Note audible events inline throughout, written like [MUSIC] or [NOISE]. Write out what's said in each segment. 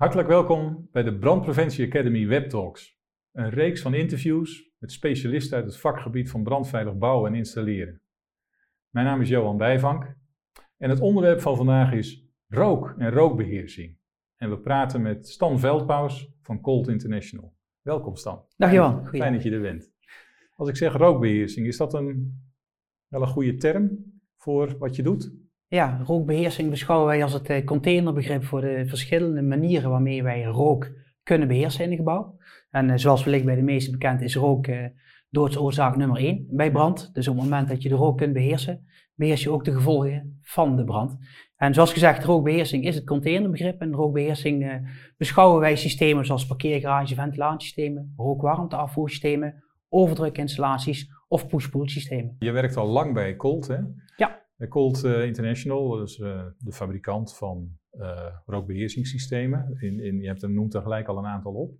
Hartelijk welkom bij de Brandpreventie Academy Webtalks. Een reeks van interviews met specialisten uit het vakgebied van brandveilig bouwen en installeren. Mijn naam is Johan Bijvank en het onderwerp van vandaag is rook en rookbeheersing. En we praten met Stan Veldpaus van Colt International. Welkom Stan. Dag Johan. Fijn dat je er bent. Als ik zeg rookbeheersing, is dat een, wel een goede term voor wat je doet? Ja, rookbeheersing beschouwen wij als het eh, containerbegrip voor de verschillende manieren waarmee wij rook kunnen beheersen in een gebouw. En eh, zoals wellicht bij de meesten bekend is rook uh, doodsoorzaak nummer 1 bij brand. Dus op het moment dat je de rook kunt beheersen, beheers je ook de gevolgen van de brand. En zoals gezegd, rookbeheersing is het containerbegrip. En rookbeheersing beschouwen wij systemen zoals parkeergarage, ventilatiesystemen, rookwarmteafvoersystemen, overdrukinstallaties of push-pull systemen. Je werkt al lang bij Colt, hè? Ja. Colt uh, International, dus de fabrikant van rookbeheersingssystemen. In, in, je hebt er noemt er gelijk al een aantal op.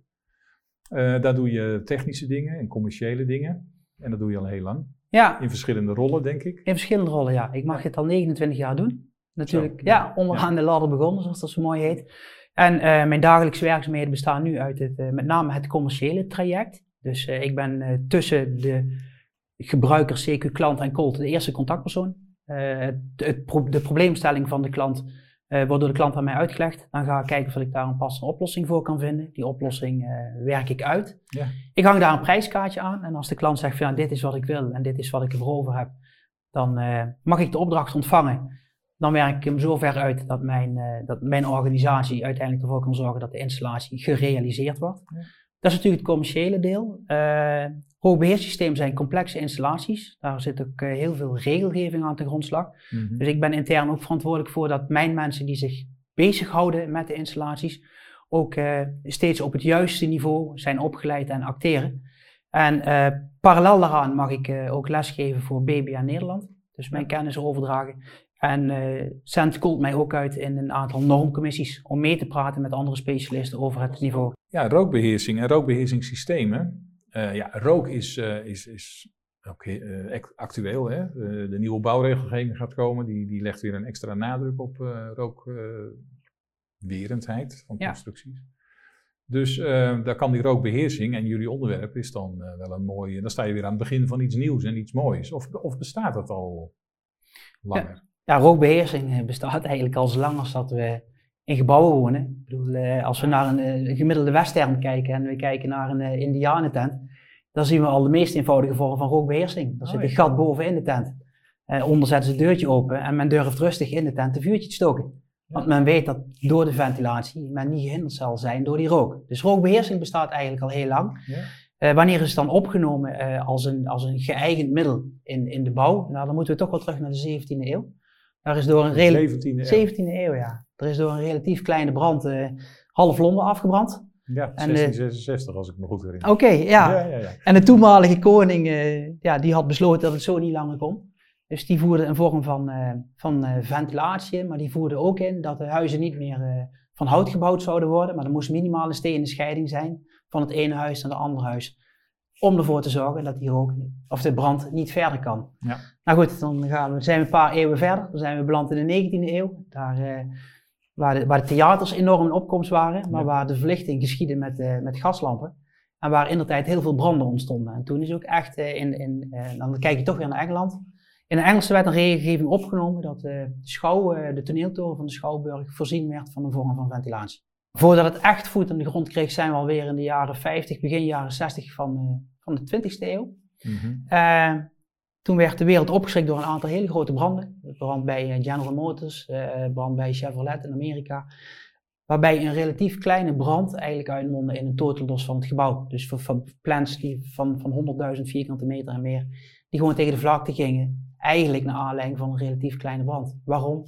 daar doe je technische dingen en commerciële dingen. En dat doe je al heel lang. Ja. In verschillende rollen, denk ik. In verschillende rollen, ja. Ik mag het al 29 jaar doen. Natuurlijk, zo, ja, onderaan ja. de ladder begonnen, zoals dat zo mooi heet. En mijn dagelijkse werkzaamheden bestaan nu uit het, met name het commerciële traject. Dus ik ben tussen de gebruiker, CQ, klant en Colt de eerste contactpersoon. Uh, het, pro de probleemstelling van de klant uh, wordt door de klant aan mij uitgelegd. Dan ga ik kijken of ik daar een passende oplossing voor kan vinden. Die oplossing uh, werk ik uit. Ja. Ik hang daar een prijskaartje aan. En als de klant zegt van dit is wat ik wil en dit is wat ik ervoor over heb, dan mag ik de opdracht ontvangen. Dan werk ik hem zo ver uit dat mijn, dat mijn organisatie uiteindelijk ervoor kan zorgen dat de installatie gerealiseerd wordt. Ja. Dat is natuurlijk het commerciële deel. Uh, Hoogbeheerssystemen zijn complexe installaties. Daar zit ook uh, heel veel regelgeving aan te grondslag. Mm -hmm. Dus ik ben intern ook verantwoordelijk voor dat mijn mensen die zich bezighouden met de installaties ook uh, steeds op het juiste niveau zijn opgeleid en acteren. En parallel daaraan mag ik ook lesgeven voor BBA Nederland. Dus mijn kennis overdragen. En uh, zendt Colt mij ook uit in een aantal normcommissies om mee te praten met andere specialisten over het niveau. Ja, rookbeheersing en rookbeheersingssystemen. Uh, ja, rook is, uh, is, is ook actueel. Hè? de nieuwe bouwregelgeving gaat komen, die, die legt weer een extra nadruk op rookwerendheid van constructies. Dus daar kan die rookbeheersing en jullie onderwerp is dan wel een mooie. Dan sta je weer aan het begin van iets nieuws en iets moois. Of, of bestaat dat al langer? Ja. Ja, rookbeheersing bestaat eigenlijk al zolang als dat we in gebouwen wonen. Ik bedoel, eh, als we naar een, een, gemiddelde western kijken en we kijken naar een uh, indianentent, dan zien we al de meest eenvoudige vorm van rookbeheersing. Er Oh, zit een ja. gat boven in de tent. Uh, onder zetten ze het deurtje open en men durft rustig in de tent een vuurtje te stoken. Want men weet dat door de ventilatie men niet gehinderd zal zijn door die rook. Dus rookbeheersing bestaat eigenlijk al heel lang. Ja? Uh, wanneer is het dan opgenomen uh, als, een, als een geëigend middel in, in de bouw? Nou, dan moeten we toch wel terug naar de 17e eeuw. Daar is door een rela- 17e eeuw. 17e eeuw, ja. Er is door een relatief kleine brand uh, half Londen afgebrand. Ja, En, eh, 1666 als ik me goed herinner. Oké, ja. ja, ja, ja. En de toenmalige koning, uh, ja, die had besloten dat het zo niet langer kon. Dus die voerde een vorm van, van ventilatie in, maar die voerde ook in dat de huizen niet meer van hout gebouwd zouden worden, maar er moest minimaal een stenen scheiding zijn van het ene huis naar het andere huis. Om ervoor te zorgen dat die rook of de brand niet verder kan. Ja. Nou goed, dan gaan we, zijn we een paar eeuwen verder. Dan zijn we beland in de 19e eeuw. Daar, waar, de, waar de theaters enorm in opkomst waren, maar Ja. waar de verlichting geschiedde met, met gaslampen. En waar in de tijd heel veel branden ontstonden. En toen is ook echt in, in dan kijk je toch weer naar Engeland. In de Engelse werd een regelgeving opgenomen dat de, schouw, de toneeltoren van de Schouwburg voorzien werd van een vorm van ventilatie. Voordat het echt voet aan de grond kreeg, zijn we alweer in de jaren 50, begin jaren 60 van, van de 20e eeuw. Mm -hmm. Toen werd de wereld opgeschrikt door een aantal hele grote branden. Brand bij General Motors, brand bij Chevrolet in Amerika. Waarbij een relatief kleine brand eigenlijk uitmondde in een totalos van het gebouw. Dus voor plants die van, van 100.000 vierkante meter en meer, die gewoon tegen de vlakte gingen eigenlijk naar aanleiding van een relatief kleine brand. Waarom?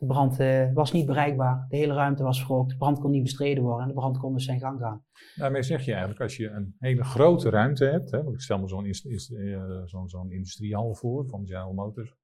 De brand uh, was niet bereikbaar, de hele ruimte was verrookt, de brand kon niet bestreden worden en de brand kon dus zijn gang gaan. Daarmee zeg je eigenlijk, als je een hele grote ruimte hebt, hè, ik stel me zo'n uh, zo industriehal voor van General Motors,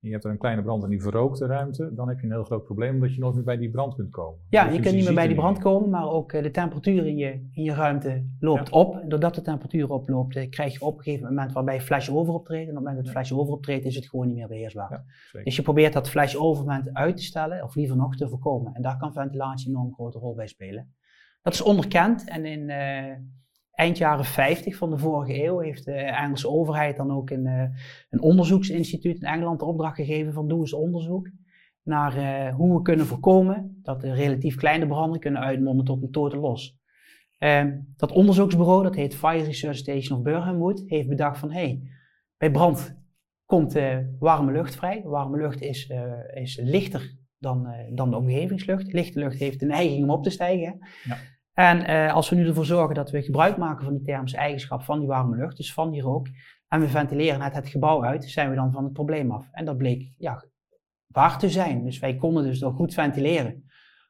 en je hebt er een kleine brand en die verrookt de ruimte, dan heb je een heel groot probleem omdat je nooit meer bij die brand kunt komen. Ja, je kunt niet meer bij die brand komen, maar ook eh, de temperatuur in je, in je ruimte loopt Ja. op. En doordat de temperatuur oploopt, eh, krijg je op een gegeven moment waarbij flash over optreedt. En op het moment dat het flash over optreedt, is het gewoon niet meer beheersbaar. Ja, dus je probeert dat flash over moment uit te stellen, of liever nog te voorkomen. En daar kan ventilatie een enorm grote rol bij spelen. Dat is onderkend en in eh, eind jaren 50 van de vorige eeuw heeft de Engelse overheid dan ook een, eh, een onderzoeksinstituut in Engeland de opdracht gegeven van doe eens onderzoek naar eh, hoe we kunnen voorkomen dat de relatief kleine branden kunnen uitmonden tot een totaal los. Ehm, dat onderzoeksbureau, dat heet Fire Research Station of Birkenwood, heeft bedacht van hey, bij brand komt eh, warme lucht vrij. Warme lucht is, is lichter dan, dan de omgevingslucht. Lichte lucht heeft de neiging om op te stijgen. Ja. En eh, als we nu ervoor zorgen dat we gebruik maken van die thermische eigenschap van die warme lucht, dus van die rook, en we ventileren het, het gebouw uit, zijn we dan van het probleem af. En dat bleek ja, waar te zijn. Dus wij konden dus door goed ventileren,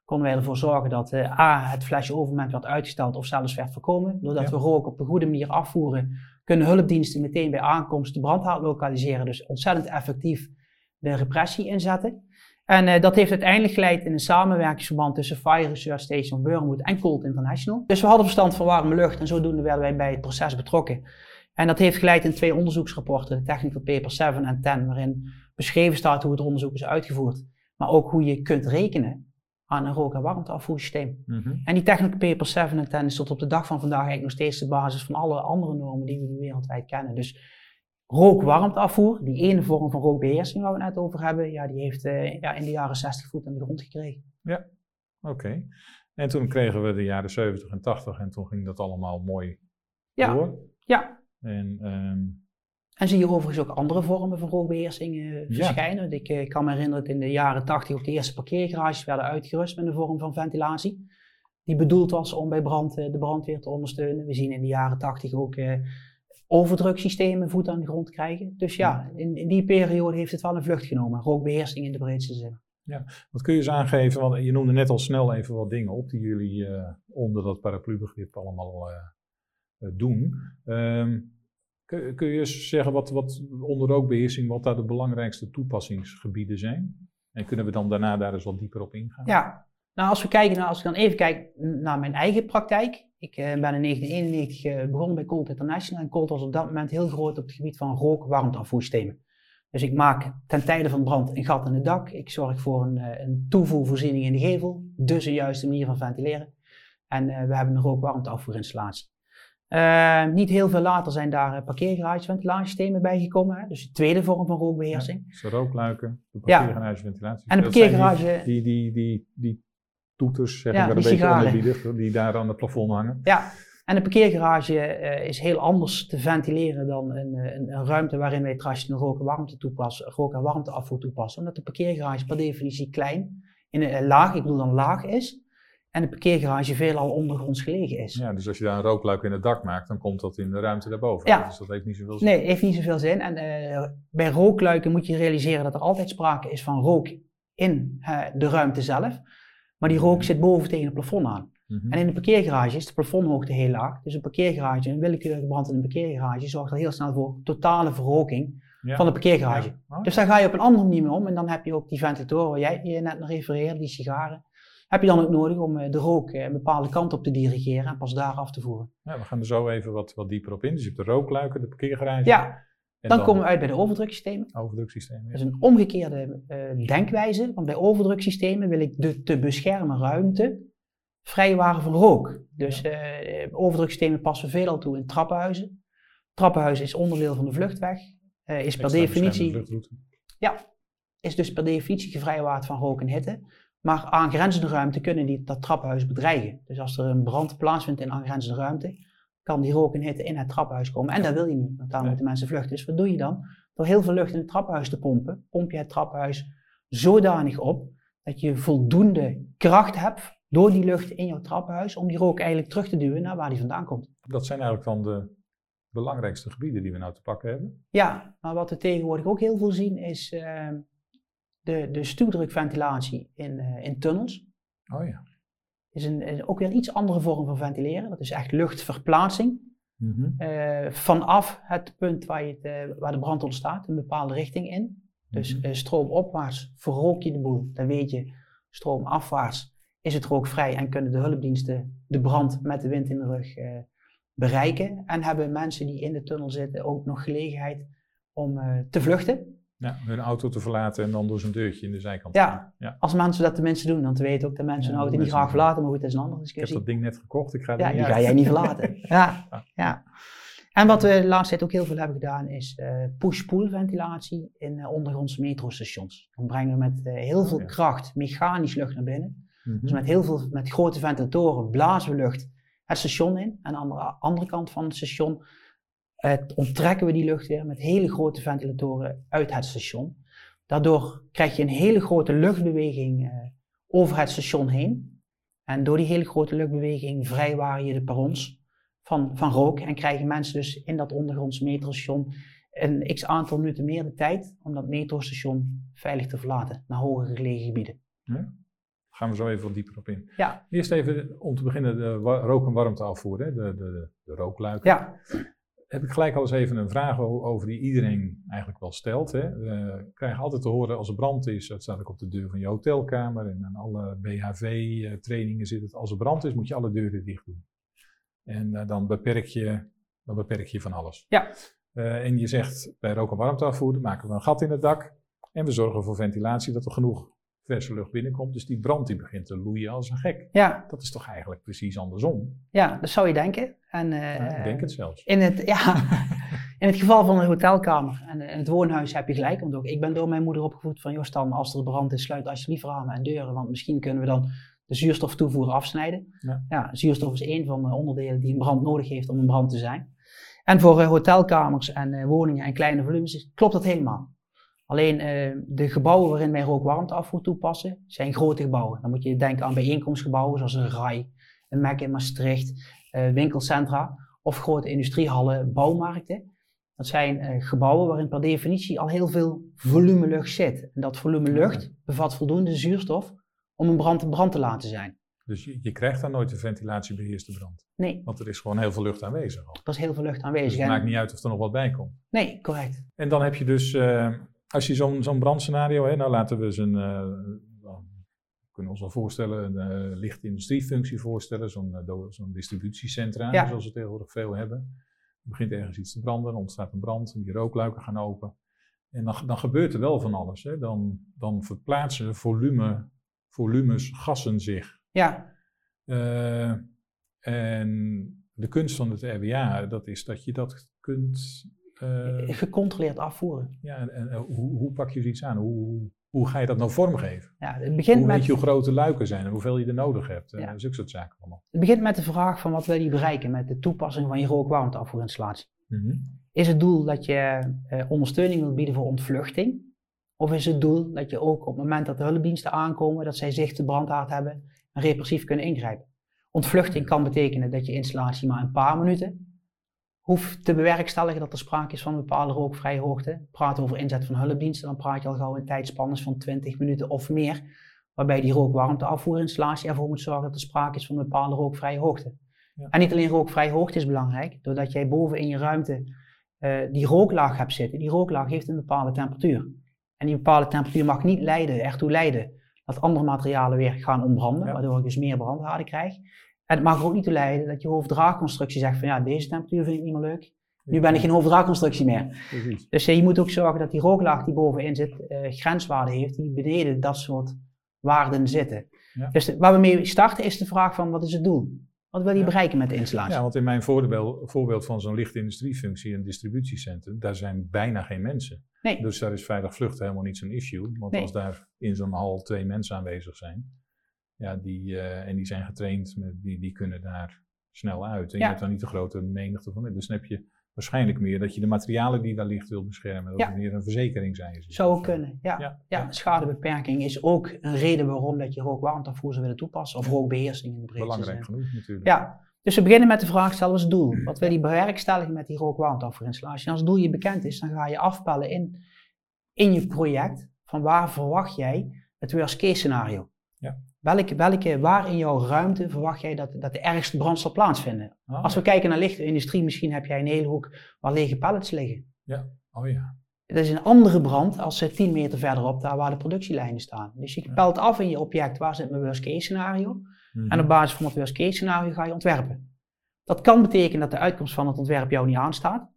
konden wij ervoor zorgen dat eh, A, het flashe-overmoment werd uitgesteld of zelfs werd voorkomen. Doordat Ja. we rook op een goede manier afvoeren, kunnen hulpdiensten meteen bij aankomst de brandhaard lokaliseren. Dus ontzettend effectief de repressie inzetten. En eh, dat heeft uiteindelijk geleid in een samenwerkingsverband tussen Fire Research Station Wormwood en Colt International. Dus we hadden verstand van warme lucht en zodoende werden wij bij het proces betrokken. En dat heeft geleid in twee onderzoeksrapporten, de Technical Paper 7 en 10, waarin beschreven staat hoe het onderzoek is uitgevoerd. Maar ook hoe je kunt rekenen aan een rook- en warmteafvoersysteem. Mhm. En die Technical Paper 7 en 10 is tot op de dag van vandaag eigenlijk nog steeds de basis van alle andere normen die we wereldwijd kennen. Dus rook-warmteafvoer, die ene vorm van rookbeheersing waar we het net over hebben, ja, die heeft eh, ja, in de jaren 60 voet aan de grond gekregen. Oké. En toen kregen we de jaren 70 en 80 en toen ging dat allemaal mooi Ja, door. ja. En ehm, En zie je overigens ook andere vormen van rookbeheersing eh, verschijnen. Ik eh, kan me herinneren dat in de jaren 80 ook de eerste parkeergarages werden uitgerust met een vorm van ventilatie. Die bedoeld was om bij brand de brandweer te ondersteunen. We zien in de jaren 80 ook overdruksystemen voet aan de grond krijgen. Dus ja, in, in die periode heeft het wel een vlucht genomen. Rookbeheersing in de breedste zin. wat kun je eens aangeven? Want je noemde net al snel even wat dingen op die jullie eh, onder dat paraplubegrip allemaal eh, eh, doen. Ehm, kun, kun je eens zeggen wat, wat onder rookbeheersing, wat daar de belangrijkste toepassingsgebieden zijn? En kunnen we dan daarna daar eens wat dieper op ingaan? Ja, nou als we kijken naar, als ik dan even kijk naar mijn eigen praktijk. Ik eh, ben in 1991 eh, begonnen bij Colt International en Colt was op dat moment heel groot op het gebied van rook-warmteafvoersystemen. Dus ik maak ten tijde van brand een gat in het dak. Ik zorg voor een, eh, een toevoervoorziening in de gevel, dus een juiste manier van ventileren. En we hebben een rook-warmteafvoerinstallatie. Eh, niet heel veel later zijn daar uh, parkeergaragesventilatiesystemen bijgekomen. Hè? Dus de tweede vorm van rookbeheersing. Dus de rookluiken, de Ja. parkeergaragesventilatie. En de parkeergarage, die, die, die, die toeters, zeg Ja, ik maar, een beetje sigaren. onerbiedig, die daar aan het plafond hangen. Ja, en een parkeergarage eh, is heel anders te ventileren dan een, eh, een, een ruimte waarin wij traditioneel rook en warmte toepassen, rook en warmteafvoer toepassen. Omdat de parkeergarage per definitie klein, in een, eh, laag, ik bedoel dan laag is, en de parkeergarage veelal ondergronds gelegen is. Ja, dus als je daar een rookluik in het dak maakt, dan komt dat in de ruimte daarboven. Ja. Dus dat heeft niet zoveel zin. Nee, heeft niet zoveel zin. En bij rookluiken moet je realiseren dat er altijd sprake is van rook in de ruimte zelf. Maar die rook zit boven tegen het plafond aan. Mhm. En in de parkeergarage is de plafondhoogte heel laag. Dus een parkeergarage, een willekeurige brand in een parkeergarage, zorgt er heel snel voor totale verroking Ja. van de parkeergarage. Ja. Oh, Dus daar ga je op een andere manier mee om. En dan heb je ook die ventilatoren waar jij je net naar refereerde, die sigaren. Heb je dan ook nodig om eh, de rook eh, een bepaalde kant op te dirigeren en pas daar af te voeren. Ja, we gaan er zo even wat, wat dieper op in. Dus je hebt de rookluiken, de parkeergarage. Ja, dan komen we uit bij de overdruksystemen. Dat is een omgekeerde eh, denkwijze. Want bij overdruksystemen wil ik de te beschermen ruimte vrijwaren van rook. Dus eh overdruksystemen passen veelal toe in trappenhuizen. Trappenhuis is onderdeel van de vluchtweg. eh, is per Extra definitie vluchtroute. is dus per definitie gevrijwaard van rook en hitte. Maar aangrenzende ruimte kunnen die dat trappenhuis bedreigen. Dus als er een brand plaatsvindt in aangrenzende ruimte, kan die rook en hitte in het trappenhuis komen. En dat wil je niet, want daar Nee. moeten mensen vluchten. Dus wat doe je dan? Door heel veel lucht in het trappenhuis te pompen, pomp je het trappenhuis zodanig op dat je voldoende kracht hebt door die lucht in jouw trappenhuis om die rook eigenlijk terug te duwen naar waar die vandaan komt. Dat zijn eigenlijk dan de belangrijkste gebieden die we nou te pakken hebben. Ja, maar wat we tegenwoordig ook heel veel zien is eh, de, de stuwdrukventilatie in, eh, in tunnels. Oh ja. Is, een, ook weer een iets andere vorm van ventileren. Dat is echt luchtverplaatsing. Mhm. eh, vanaf het punt waar, je het, eh, waar de brand ontstaat, een bepaalde richting in. Dus Mhm. eh, stroomopwaarts verrook je de boel. Dan weet je, stroomafwaarts is het rookvrij en kunnen de hulpdiensten de brand met de wind in de rug bereiken. En hebben mensen die in de tunnel zitten ook nog gelegenheid om te vluchten. Ja, hun auto te verlaten en dan door zo'n deurtje in de zijkant. Ja, ja. als mensen dat tenminste doen, dan weet ook dat mensen Ja, hun auto niet mensen graag verlaten. Maar goed, dat is een andere Ik heb discussie. dat ding net gekocht, ik ga Ja, die uit. ga jij niet verlaten. [LAUGHS] ja, ja. En wat we de laatste tijd ook heel veel hebben gedaan, is eh, push-pull ventilatie in eh, ondergrondse metrostations. Dan brengen we met eh, heel veel kracht mechanisch lucht naar binnen. Mhm. Dus met heel veel met grote ventilatoren blazen we lucht het station in. En aan de andere kant van het station eh, onttrekken we die lucht weer met hele grote ventilatoren uit het station. Daardoor krijg je een hele grote luchtbeweging eh, over het station heen. En door die hele grote luchtbeweging vrijwaar je de perrons van, van rook. En krijgen mensen dus in dat ondergrondse metrostation een x aantal minuten meer de tijd om dat metrostation veilig te verlaten naar hoger gelegen gebieden. Daar gaan we zo even wat dieper op in. Ja. Eerst even om te beginnen de rook- en warmteafvoer, hè? De, de, de rookluiken. Ja, Heb ik gelijk al eens even een vraag over die iedereen eigenlijk wel stelt. Hè? We krijgen altijd te horen als er brand is, dat staat ook op de deur van je hotelkamer en aan alle BHV-trainingen zit het, als er brand is moet je alle deuren dicht doen. En eh, dan, beperk je, dan beperk je van alles. Ja. Eh, en je zegt bij rook- en warmteafvoer maken we een gat in het dak en we zorgen voor ventilatie dat er genoeg verse lucht binnenkomt. Dus die brand die begint te loeien als een gek. ja, Dat is toch eigenlijk precies andersom? ja, dat zou je denken. En, eh, Ja, ik denk het zelfs. In het, ja, [LAUGHS] in het geval van een hotelkamer en in het woonhuis heb je gelijk. Want ook ik ben door mijn moeder opgevoed van, joh Stan, als er brand is, sluit alsjeblieft ramen en deuren. Want misschien kunnen we dan de zuurstoftoevoer afsnijden. Ja. zuurstof is één van de onderdelen die een brand nodig heeft om een brand te zijn. En voor eh, hotelkamers en eh, woningen en kleine volumes klopt dat helemaal. Alleen eh, de gebouwen waarin wij rookwarmteafvoer toepassen, zijn grote gebouwen. Dan moet je denken aan bijeenkomstgebouwen zoals een RAI, een MEC in Maastricht, eh, winkelcentra of grote industriehallen, bouwmarkten. Dat zijn eh, gebouwen waarin per definitie al heel veel volume lucht zit. En dat volume lucht bevat voldoende zuurstof om een brand brand te laten zijn. Dus je, je krijgt daar nooit een ventilatiebeheerste brand. Nee, Want er is gewoon heel veel lucht aanwezig al. er is heel veel lucht Dus aanwezig. het En- maakt niet uit of er nog wat bij komt. Nee, correct. En dan heb je dus, eh, als je zo'n zo'n brandscenario, hè, nou laten we zo'n, eh, dan kunnen we ons wel voorstellen, een eh, lichte industriefunctie voorstellen, zo'n eh, zo'n distributiecentra, Ja. zoals we tegenwoordig veel hebben. Er begint ergens iets te branden, dan ontstaat een brand, en die rookluiken gaan open. En dan, dan gebeurt er wel van alles. Hè. Dan, dan verplaatsen volume, volumes gassen zich Ja, en de kunst van het RWA, dat is dat je dat kunt. Eh, gecontroleerd afvoeren. ja, en, en, eh, hoe, hoe pak je zoiets aan? Hoe, hoe, ga je dat nou vormgeven? Ja, het, begint Hoe met, weet je hoe groot de luiken zijn en hoeveel je er nodig hebt? En Ja. zulke soort zaken allemaal. het begint met de vraag van wat wil je bereiken met de toepassing van je rookwarmteafvoerinstallatie. Mhm. Is het doel dat je eh, ondersteuning wilt bieden voor ontvluchting? Of is het doel dat je ook op het moment dat de hulpdiensten aankomen, dat zij zicht de brandhaard hebben en repressief kunnen ingrijpen? Ontvluchting kan betekenen dat je installatie maar een paar minuten hoeft te bewerkstelligen dat er sprake is van een bepaalde rookvrije hoogte. Praten we over inzet van hulpdiensten, dan praat je al gauw in tijdspannes van 20 minuten of meer, waarbij die rookwarmteafvoerinstallatie ervoor moet zorgen dat er sprake is van een bepaalde rookvrije hoogte. Ja. En niet alleen rookvrije hoogte is belangrijk, doordat jij boven in je ruimte eh, die rooklaag hebt zitten. Die rooklaag heeft een bepaalde temperatuur. En die bepaalde temperatuur mag niet leiden, ertoe leiden dat andere materialen weer gaan ontbranden, Ja. waardoor je dus meer brandhaarden krijgt. En het mag er ook niet toe leiden dat je hoofddraagconstructie zegt van ja, deze temperatuur vind ik niet meer leuk. Nu ben ik geen hoofddraagconstructie meer. Precies. Dus eh, je moet ook zorgen dat die rooklaag die bovenin zit, eh grenswaarden heeft die beneden dat soort waarden zitten. Ja. Dus waar we mee starten is de vraag van wat is het doel? Wat wil je Ja. bereiken met de installatie? Ja, want in mijn voorbeeld, voorbeeld van zo'n lichte industriefunctie en distributiecentrum, daar zijn bijna geen mensen. Nee. Dus daar is veilig vluchten helemaal niet zo'n issue. Want Nee. als daar in zo'n hal twee mensen aanwezig zijn, ja, die, eh, en die zijn getraind, met, die, die kunnen daar snel uit. En Ja. je hebt dan niet de grote menigte van. Dus dan heb je waarschijnlijk meer dat je de materialen die daar licht wil beschermen, dat Ja. het meer een verzekering zijn. Is Zou ook kunnen, ja. Ja. ja. Schadebeperking is ook een reden waarom dat je rookwarmteafvoer zou willen toepassen. Of rookbeheersing in de breedste Belangrijk zin. genoeg natuurlijk. Ja, dus we beginnen met de vraag het doel? Wat wil je bewerkstelligen met die rookwarmteafvoerinstallatie? Als doel je bekend is, dan ga je afpellen in, in je project van waar verwacht jij het worst case scenario? Ja. Welke, welke, waar in jouw ruimte verwacht jij dat, dat de ergste brand zal plaatsvinden? Ah, Als we kijken naar lichte industrie, misschien heb jij een hele hoek waar lege pallets liggen. Oh ja. dat is een andere brand als ze 10 meter verderop, daar waar de productielijnen staan. Dus je Ja. pelt af in je object waar zit mijn worst case scenario. Mhm. En op basis van het worst case scenario ga je ontwerpen. Dat kan betekenen dat de uitkomst van het ontwerp jou niet aanstaat.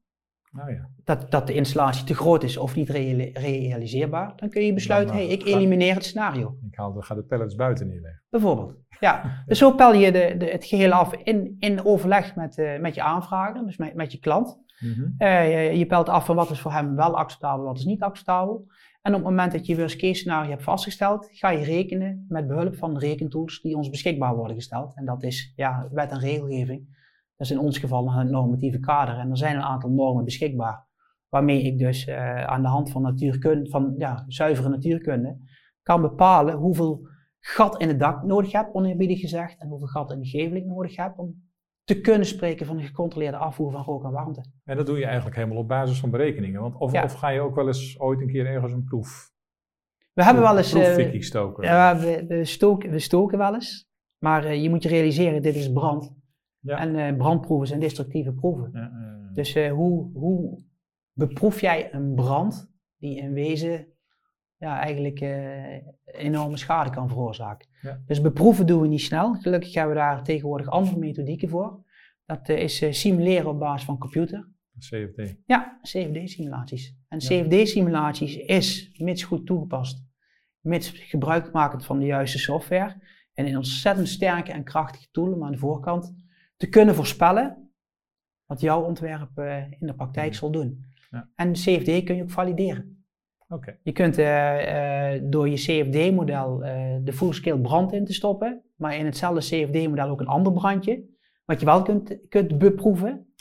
Nou ja. Dat, dat de installatie te groot is of niet reali- realiseerbaar. Dan kun je besluiten, Dan, hey, ik ga- elimineer het scenario. Ik haal de, ga de pallets buiten neerleggen. Bijvoorbeeld. Ja, [LAUGHS] dus zo pel je de, de, het geheel af in, in overleg met, eh, met je aanvrager, dus met, met je klant. Mhm. Eh, je, je pelt af van wat is voor hem wel acceptabel, wat is niet acceptabel. En op het moment dat je worst case scenario hebt vastgesteld, ga je rekenen met behulp van rekentools die ons beschikbaar worden gesteld. En dat is ja, wet en regelgeving. Dat is in ons geval het normatieve kader. En er zijn een aantal normen beschikbaar. Waarmee ik dus eh, aan de hand van, natuurkunde, van ja, zuivere natuurkunde kan bepalen hoeveel gat in het dak nodig heb, oneerbiedig gezegd. En hoeveel gat in de geveling nodig heb om te kunnen spreken van een gecontroleerde afvoer van rook en warmte. En dat doe je eigenlijk helemaal op basis van berekeningen. Want of, Ja. of ga je ook wel eens ooit een keer ergens een proef, We hebben wel eens... proeffikkie stoken? Ja, we, we, stoken, we stoken wel eens. Maar eh, je moet je realiseren, dit is brand. Ja. En eh, brandproeven zijn destructieve proeven. Ja, Dus eh, hoe, hoe beproef jij een brand die in wezen ja, eigenlijk eh, enorme schade kan veroorzaken? Ja. Dus beproeven doen we niet snel. Gelukkig hebben we daar tegenwoordig andere methodieken voor. Dat is simuleren op basis van computer. CFD. Ja, CFD-simulaties. En. CFD-simulaties is, mits goed toegepast, mits gebruikmakend van de juiste software, en een ontzettend sterke en krachtige tool om aan de voorkant te kunnen voorspellen wat jouw ontwerp eh, in de praktijk Ja. zal doen. Ja. En CFD kun je ook valideren. Oké. Je kunt eh, eh, door je CFD-model de full-scale brand in te stoppen, maar in hetzelfde CFD-model ook een ander brandje, wat je wel kunt, kunt beproeven.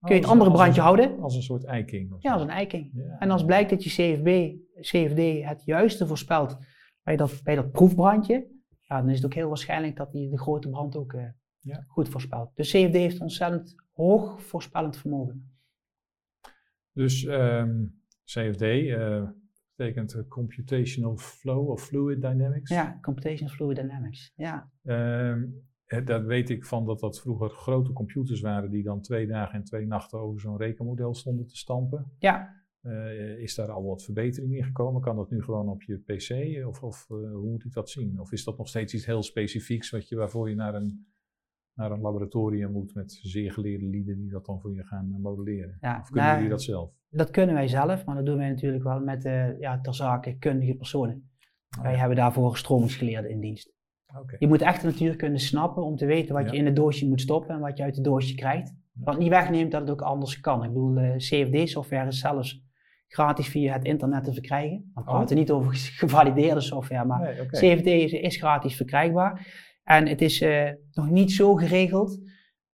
Kun je het andere als brandje een- houden? Als een soort eiking. Ja, als een eiking. Ja. En als blijkt dat je CFB, CFD het juiste voorspelt bij dat, bij dat proefbrandje, ja, dan is het ook heel waarschijnlijk dat die de grote brand ook Ja. goed voorspelt. Dus CFD heeft ontzettend hoog voorspellend vermogen. Dus ehm, CFD eh, betekent eh, Computational Flow of Fluid Dynamics. Ja, Computational Fluid Dynamics. Ja, eh, dat weet ik van dat dat vroeger grote computers waren die dan twee dagen en twee nachten over zo'n rekenmodel stonden te stampen. ja. Is daar al wat verbetering in gekomen? Kan dat nu gewoon op je PC? Of, of hoe moet ik dat zien? Of is dat nog steeds iets heel specifieks wat je, waarvoor je naar een, naar een laboratorium moet met zeer geleerde lieden die dat dan voor je gaan eh, modelleren? ja. Of kunnen Nou, jullie dat zelf? dat kunnen wij zelf, maar dat doen wij natuurlijk wel met eh ja, ter zake kundige personen. Oh, Wij ja. hebben daarvoor stromingsgeleerden in dienst. Oké. Je moet echt de natuurkunde snappen om te weten wat Ja. je in het doosje moet stoppen en wat je uit het doosje krijgt. Wat niet wegneemt dat het ook anders kan. Ik bedoel, eh, CFD-software is zelfs gratis via het internet te verkrijgen. We Oh. praten niet over [LAUGHS] gevalideerde software, maar Nee. CFD is, is gratis verkrijgbaar. En het is eh, nog niet zo geregeld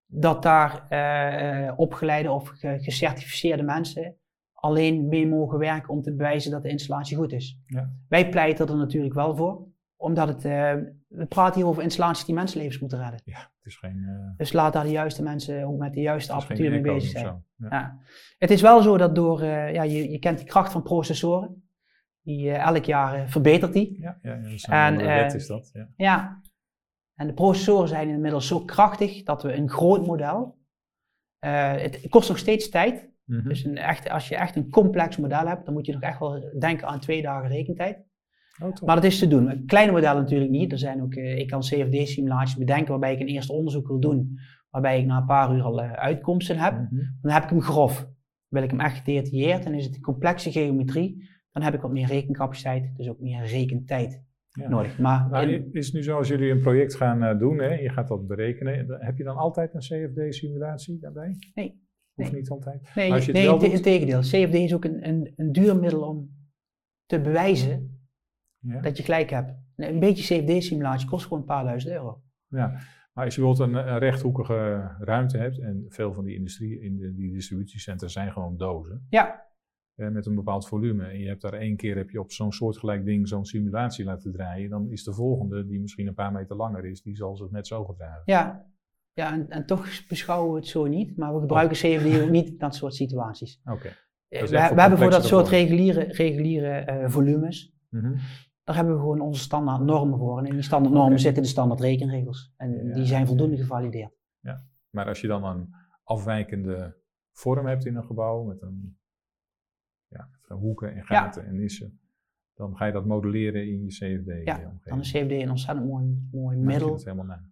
dat daar eh, opgeleide of ge- gecertificeerde mensen alleen mee mogen werken om te bewijzen dat de installatie goed is. Ja. Wij pleiten er natuurlijk wel voor, omdat het, eh, we praten hier over installaties die mensenlevens moeten redden. Ja, het is geen, Dus laat daar de juiste mensen ook met de juiste apparatuur mee bezig zijn. zo. Ja. Ja. Het is wel zo dat door, ja, je, je kent de kracht van processoren. Die elk jaar verbetert die. Ja, ja, ja, dat is een En, wet is dat. Ja. En de processoren zijn inmiddels zo krachtig dat we een groot model. eh, het kost nog steeds tijd. Mhm. Dus een echt, als je echt een complex model hebt, dan moet je nog echt wel denken aan twee dagen rekentijd. Oh? Maar dat is te doen. Kleine modellen natuurlijk niet. Er zijn ook, eh, ik kan CFD-simulaties bedenken waarbij ik een eerste onderzoek wil doen. Waarbij ik na een paar uur al eh, uitkomsten heb. Mhm. Dan heb ik hem grof. Wil ik hem echt gedetailleerd, dan is het een complexe geometrie. Dan heb ik wat meer rekencapaciteit, dus ook meer rekentijd Ja. nodig. Maar Nou, in- is het nu zo als jullie een project gaan eh, doen, hè, je gaat dat berekenen, heb je dan altijd een CFD-simulatie daarbij? Nee. Hoeft Nee. niet altijd? nee, als je het nee wel in, doet- in tegendeel. CFD is ook een, een, een duur middel om te bewijzen Ja. dat je gelijk hebt. Een beetje CFD-simulatie kost gewoon een paar duizend euro. ja. Maar als je bijvoorbeeld een, een rechthoekige ruimte hebt, en veel van die industrie, in de, die distributiecentra zijn gewoon dozen, Ja, met een bepaald volume, en je hebt daar één keer heb je op zo'n soortgelijk ding zo'n simulatie laten draaien, dan is de volgende, die misschien een paar meter langer is, die zal zich net zo gedragen. ja. ja en, en toch beschouwen we het zo niet, maar we gebruiken CFD ook niet in dat soort situaties. [LAUGHS] Oké. Eh, We, hebben voor dat soort reguliere, reguliere eh, volumes, Mhm. daar hebben we gewoon onze standaard normen voor. En in die standaard normen zitten de standaard rekenregels. En Ja, die zijn ja, voldoende ja. gevalideerd. Maar als je dan een afwijkende vorm hebt in een gebouw met een ja, hoeken en gaten en nissen. Dan ga je dat modelleren in je CFD-omgeving. Ja, dan is CFD een ontzettend mooi, mooi middel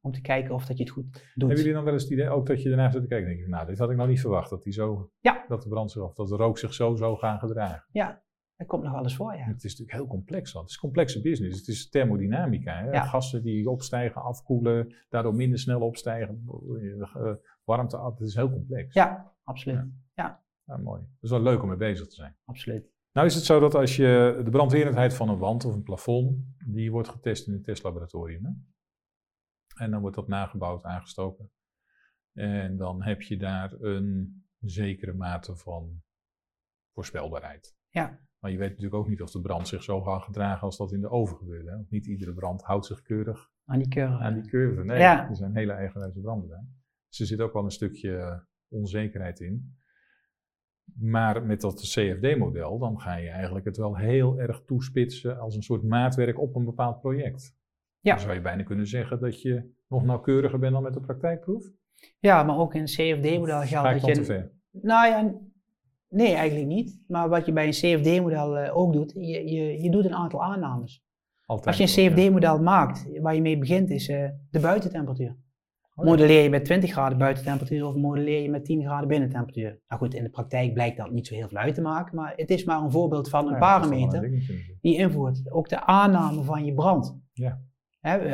om te kijken of dat je het goed doet. Hebben jullie dan wel eens het idee, ook dat je daarna zit te kijken, denk je, nou, dit had ik nou niet verwacht, dat, die zo, ja. dat de brand zich, of dat de rook zich zo zou gaan gedragen. Ja, dat komt nog wel eens voor, ja. Het is natuurlijk heel complex, want het is complexe business. Het is thermodynamica. Hè? Gassen die opstijgen, afkoelen, daardoor minder snel opstijgen, uh, warmte af. Het is heel complex. Ja, absoluut. Ja. ja. Mooi. Het is wel leuk om mee bezig te zijn. Absoluut. Nou is het zo dat als je de brandwerendheid van een wand of een plafond, die wordt getest in een testlaboratorium. Hè? En dan wordt dat nagebouwd, aangestoken. En dan heb je daar een zekere mate van voorspelbaarheid. Ja. Maar je weet natuurlijk ook niet of de brand zich zo gaat gedragen als dat in de oven gebeurt. Hè? Niet iedere brand houdt zich keurig aan die curve. Aan die curve. Nee, ja. er zijn hele eigenwijze branden bij. Dus er zit ook wel een stukje onzekerheid in. Maar met dat CFD-model, dan ga je eigenlijk het wel heel erg toespitsen als een soort maatwerk op een bepaald project. Ja. Dan zou je bijna kunnen zeggen dat je nog nauwkeuriger bent dan met de praktijkproef. Ja, maar ook in een CFD-model geldt dat je... te ver? Nou ja, nee eigenlijk niet. Maar wat je bij een CFD-model eh, ook doet, je, je, je doet een aantal aannames. Altijd Als je een CFD-model maakt, waar je mee begint, is uh, de buitentemperatuur. Oh, modelleer je met 20 graden buitentemperatuur of modelleer je met 10 graden binnentemperatuur? Nou goed, in de praktijk blijkt dat niet zo heel veel uit te maken, maar het is maar een voorbeeld van een parameter die invoert. Ook de aanname van je brand. Ja.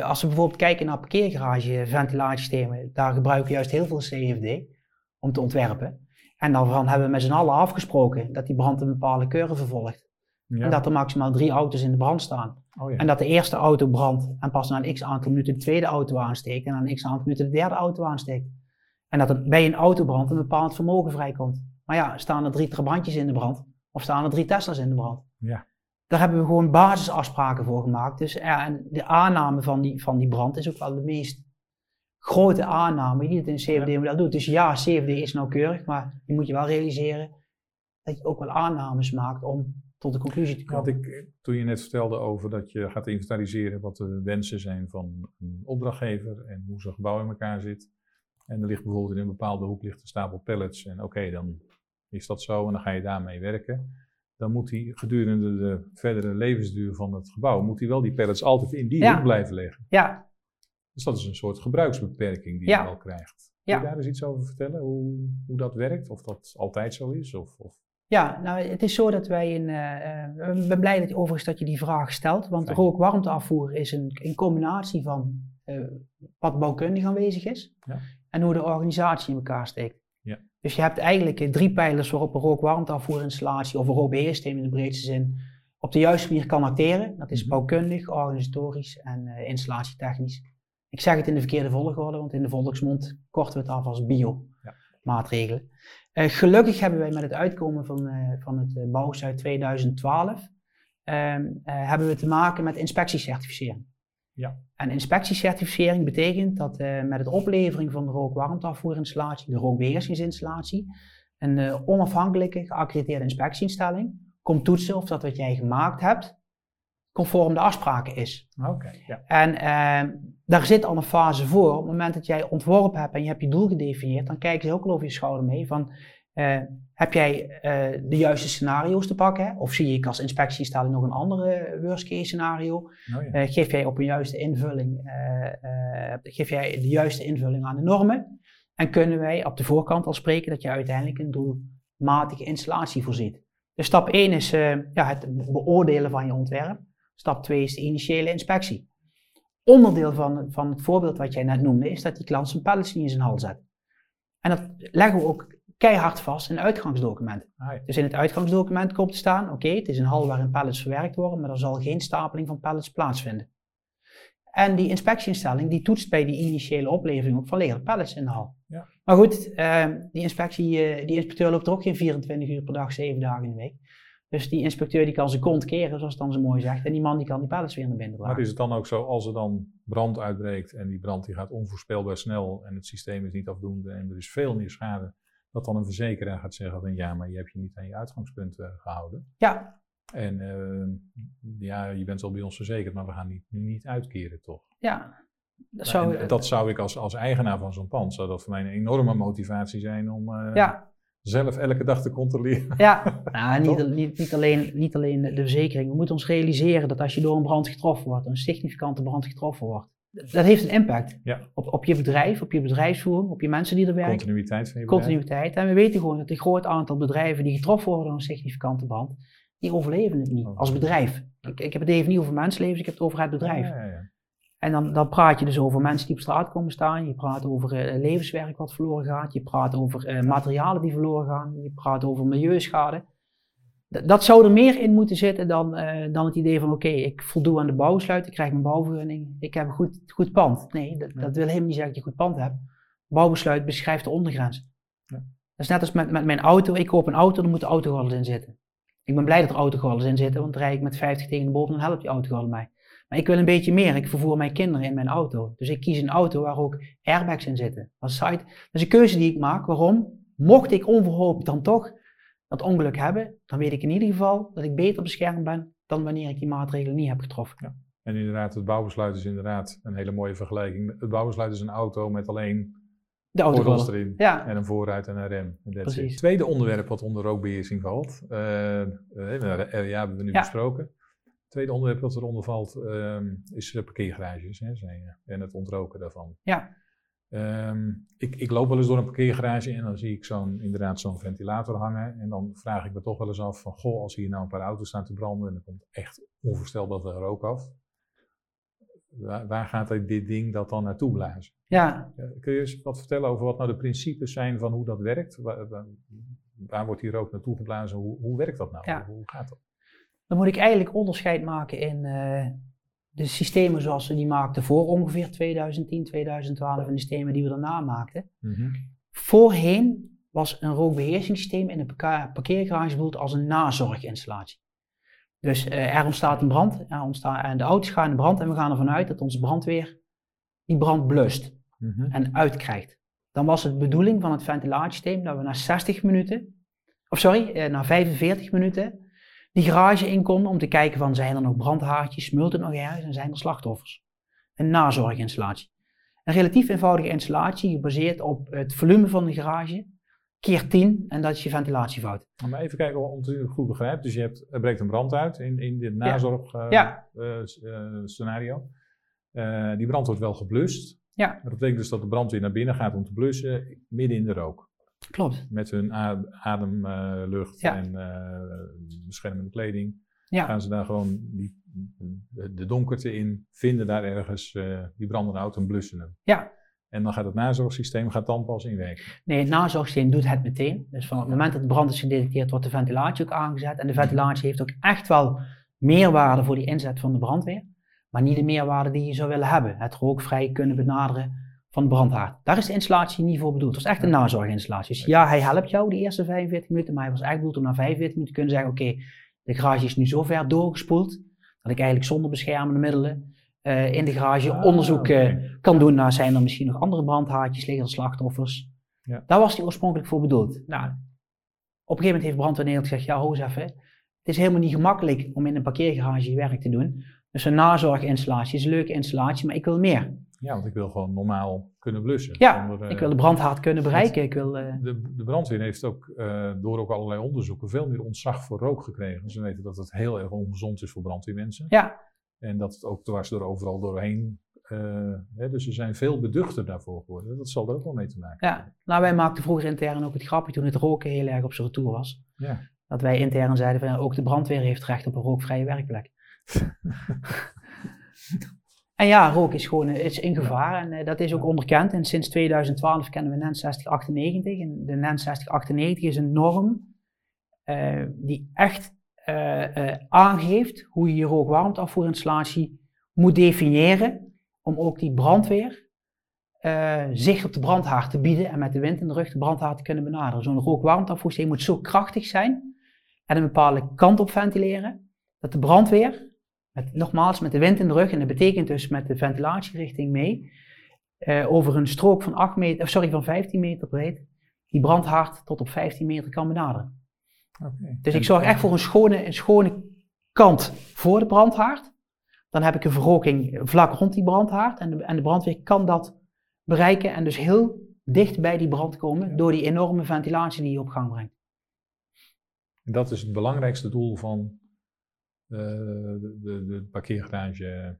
als we bijvoorbeeld kijken naar parkeergarage ventilatiesystemen, daar gebruiken we juist heel veel CFD om te ontwerpen. En daarvan hebben we met z'n allen afgesproken dat die brand een bepaalde curve vervolgt. En dat er maximaal drie auto's in de brand staan. Oh ja. En dat de eerste auto brandt en pas na een x aantal minuten de tweede auto aansteekt en na een x aantal minuten de derde auto aansteekt. En dat er bij een autobrand een bepaald vermogen vrijkomt. Maar ja, staan er drie trabantjes in de brand of staan er drie Tesla's in de brand? Ja. Daar hebben we gewoon basisafspraken voor gemaakt. Dus ja, en de aanname van die, van die brand is ook wel de meest grote aanname die het in CFD-model doet. Dus ja, CFD is nauwkeurig, maar je moet je wel realiseren dat je ook wel aannames maakt om tot de conclusie te komen. ik, toen je net vertelde over dat je gaat inventariseren wat de wensen zijn van een opdrachtgever en hoe zijn gebouw in elkaar zit. En er ligt bijvoorbeeld in een bepaalde hoek ligt een stapel pallets en oké, dan is dat zo en dan ga je daarmee werken. Dan moet hij gedurende de verdere levensduur van het gebouw, moet hij wel die pallets altijd in die hoek blijven liggen. Ja. Dus dat is een soort gebruiksbeperking die je wel krijgt. Kun je daar eens iets over vertellen, hoe, hoe dat werkt? Of dat altijd zo is? Of, of... Ja, nou het is zo dat wij een. Uh, ik ben blij dat, overigens dat je die vraag stelt, want rook-warmteafvoer is een, een combinatie van uh, wat bouwkundig aanwezig is ja. en hoe de organisatie in elkaar steekt. Ja. Dus je hebt eigenlijk drie pijlers waarop een rook-warmteafvoerinstallatie of een rookbeheersysteem in de breedste zin op de juiste manier kan acteren. Dat is mhm. bouwkundig, organisatorisch en uh, installatietechnisch. Ik zeg het in de verkeerde volgorde, want in de volksmond korten we het af als bio-maatregelen. Uh, gelukkig hebben wij met het uitkomen van, uh, van het uh, Bouwzuid 2012 hebben we te maken met inspectiecertificering. Ja. En inspectiecertificering betekent dat met het oplevering van de rookwarmteafvoerinstallatie, de rookbeheersingsinstallatie, een onafhankelijke geaccrediteerde inspectieinstelling komt toetsen of dat wat jij gemaakt hebt conform de afspraken is. Oké. ja. En uh, daar zit al een fase voor. Op het moment dat jij ontworpen hebt en je hebt je doel gedefinieerd, dan kijken ze ook al over je schouder mee van, uh, heb jij uh, de juiste scenario's te pakken? Of zie ik als inspectiestelling nog een andere worst case scenario? Oh, ja. geef jij op een juiste invulling, geef jij de juiste invulling aan de normen? En kunnen wij op de voorkant al spreken dat je uiteindelijk een doelmatige installatie voorziet? Dus stap 1 is ja, het beoordelen van je ontwerp. Stap 2 is de initiële inspectie. Onderdeel van, van het voorbeeld wat jij net noemde, is dat die klant zijn pallets niet in zijn hal zet. En dat leggen we ook keihard vast in het uitgangsdocument. Ah, dus in het uitgangsdocument komt te staan, oké, het is een hal waarin pallets verwerkt worden, maar er zal geen stapeling van pallets plaatsvinden. En die inspectieinstelling die toetst bij die initiële oplevering ook van lege pallets in de hal. Ja. Maar goed, uh, die, inspectie, uh, die inspecteur loopt er ook geen 24 uur per dag, 7 dagen in de week. Dus die inspecteur die kan zijn kont keren, zoals het dan zo mooi zegt. En die man die kan die pallets weer naar binnen dragen. Maar is het dan ook zo, als er dan brand uitbreekt en die brand die gaat onvoorspelbaar snel en het systeem is niet afdoende en er is veel meer schade, dat dan een verzekeraar gaat zeggen van ja, maar je hebt je niet aan je uitgangspunt uh, gehouden. Ja. En uh, ja, je bent al bij ons verzekerd, maar we gaan nu niet uitkeren toch? Ja. Dat zou, dat zou ik als, als eigenaar van zo'n pand, zou dat voor mij een enorme motivatie zijn om... Uh, ja, zelf elke dag te controleren. Ja, [LAUGHS] nou, niet, niet, niet, alleen, niet alleen de verzekering. We moeten ons realiseren dat als je door een brand getroffen wordt, een significante brand getroffen wordt, dat heeft een impact Ja. op, op je bedrijf, op je bedrijfsvoering, op je mensen die er werken. Continuïteit van je bedrijf. Continuïteit. En we weten gewoon dat een groot aantal bedrijven die getroffen worden door een significante brand, die overleven het niet Oh. als bedrijf. Ik, ik heb het even niet over mensenlevens, ik heb het over het bedrijf. Ja, ja, ja. En dan, dan praat je dus over mensen die op straat komen staan. Je praat over eh, levenswerk wat verloren gaat. Je praat over eh, materialen die verloren gaan. Je praat over milieuschade. D- dat zou er meer in moeten zitten dan, eh, dan het idee van: oké, ik voldoe aan de bouwsluit, ik krijg mijn bouwvergunning, ik heb een goed, goed pand. Nee, dat, dat wil helemaal niet zeggen dat je een goed pand hebt. Bouwbesluit beschrijft de ondergrens. Ja. Dat is net als met, met mijn auto. Ik koop een auto, dan moet de autogordels in zitten. Ik ben blij dat er autogordels in zitten, want dan rijd ik met 50 tegen de boven, dan helpt die autogordel mij. Maar ik wil een beetje meer. Ik vervoer mijn kinderen in mijn auto. Dus ik kies een auto waar ook airbags in zitten. Dat is, side- dat is een keuze die ik maak. Waarom? Mocht ik onverhoopt dan toch dat ongeluk hebben, dan weet ik in ieder geval dat ik beter beschermd ben dan wanneer ik die maatregelen niet heb getroffen. En inderdaad, het bouwbesluit is inderdaad een hele mooie vergelijking. Het bouwbesluit is een auto met alleen De autogordel. erin. Ja, En een voorruit en een rem. Precies. it. Tweede onderwerp wat onder rookbeheersing valt. RIA hebben we nu Ja. besproken. Tweede onderwerp wat eronder valt ehm, is de parkeergarages hè, zei je, en het ontroken daarvan. Ja. Ehm, ik, ik loop wel eens door een parkeergarage en dan zie ik zo'n, inderdaad zo'n ventilator hangen. En dan vraag ik me toch wel eens af van, goh, als hier nou een paar auto's staan te branden en er komt echt onvoorstelbaar veel rook af. Waar, waar gaat dit ding dat dan naartoe blazen? ja, kun je eens wat vertellen over wat nou de principes zijn van hoe dat werkt? Waar, waar, waar wordt die rook naartoe geblazen? Hoe, hoe werkt dat nou? Ja. Hoe gaat dat? Dan moet ik eigenlijk onderscheid maken in eh, de systemen zoals we die maakten voor ongeveer 2010, 2012 en de systemen die we daarna maakten. Voorheen was een rookbeheersingssysteem in een parkeergarage bedoeld als een nazorginstallatie. Dus eh, er ontstaat een brand er ontstaat, en de auto's gaan in brand en we gaan ervan uit dat onze brandweer die brand blust Mhm. en uitkrijgt. Dan was het bedoeling van het ventilatiesysteem dat we na 60 minuten, of sorry, eh, na 45 minuten die garage in konden om te kijken van zijn er nog brandhaartjes, smult het nog ergens en zijn er slachtoffers. Een nazorginstallatie. Een relatief eenvoudige installatie gebaseerd op het volume van de garage, keer 10 en dat is je ventilatiefout. Maar even kijken om het goed begrijp. Dus je hebt, er breekt een brand uit in, in dit nazorg eh, Ja. eh, eh, scenario. Eh, die brand wordt wel geblust. Ja. Dat betekent dus dat de brandweer naar binnen gaat om te blussen, midden in de rook. Klopt. Met hun ademlucht Ja. en eh, beschermende kleding. Ja. Gaan ze daar gewoon die, de, donkerte in, vinden daar ergens eh, die brandende auto en blussen hem. Ja. En dan gaat het nazorgsysteem gaat dan pas in werking. Nee, het nazorgsysteem doet het meteen. Dus van het moment dat de brand is gedetecteerd, wordt de ventilatie ook aangezet. En de ventilatie heeft ook echt wel meerwaarde voor die inzet van de brandweer. Maar niet de meerwaarde die je zou willen hebben. Het rookvrij kunnen benaderen van de brandhaard. Daar is de installatie niet voor bedoeld. Het was echt een nazorginstallatie. Dus ja, hij helpt jou die eerste 45 minuten. Maar hij was echt bedoeld om na 45 minuten te kunnen zeggen, oké, de garage is nu zo ver doorgespoeld. Dat ik eigenlijk zonder beschermende middelen eh, in de garage Ah, onderzoek eh, kan doen naar zijn er misschien nog andere brandhaartjes, liggen er slachtoffers. Ja. Daar was die oorspronkelijk voor bedoeld. Nou, op een gegeven moment heeft brandweer Nederland gezegd, ja ho eens even, het is helemaal niet gemakkelijk om in een parkeergarage je werk te doen. Dus een nazorginstallatie is een leuke installatie, maar ik wil meer. Ja, want ik wil gewoon normaal kunnen blussen. Ja, zonder, eh, ik wil de brandhaard kunnen bereiken. Ik wil, eh, De, de brandweer heeft ook eh, door ook allerlei onderzoeken veel meer ontzag voor rook gekregen. Ze weten dat het heel erg ongezond is voor brandweermensen. ja, En dat het ook dwars door overal doorheen. hè, dus ze zijn veel beduchter daarvoor geworden. Dat zal er ook wel mee te maken ja. Nou, wij maakten vroeger intern ook het grapje toen het roken heel erg op zijn retour was. Ja. Dat wij intern zeiden van ook de brandweer heeft recht op een rookvrije werkplek. [LAUGHS] en ja, rook is gewoon eh, is in gevaar en eh, dat is ook onderkend. En sinds 2012 kennen we NEN 6098. En de NEN 6098 is een norm eh, die echt aangeeft hoe je je rookwarmteafvoerinstallatie moet definiëren om ook die brandweer zicht op de brandhaard te bieden en met de wind in de rug de brandhaard te kunnen benaderen. Zo'n rookwarmteafvoersysteem moet zo krachtig zijn en een bepaalde kant op ventileren, dat de brandweer, met, nogmaals met de wind in de rug, en dat betekent dus met de ventilatierichting mee, eh, over een strook van, 8 meter, of sorry, van 15 meter breed, die brandhaard tot op 15 meter kan benaderen. Dus ik zorg echt voor een schone, een schone kant voor de brandhaard. Dan heb ik een verroking vlak rond die brandhaard en de, en de brandweer kan dat bereiken en dus heel dicht bij die brand komen door die enorme ventilatie die je op gang brengt. En dat is het belangrijkste doel van de, de, de, parkeergarage.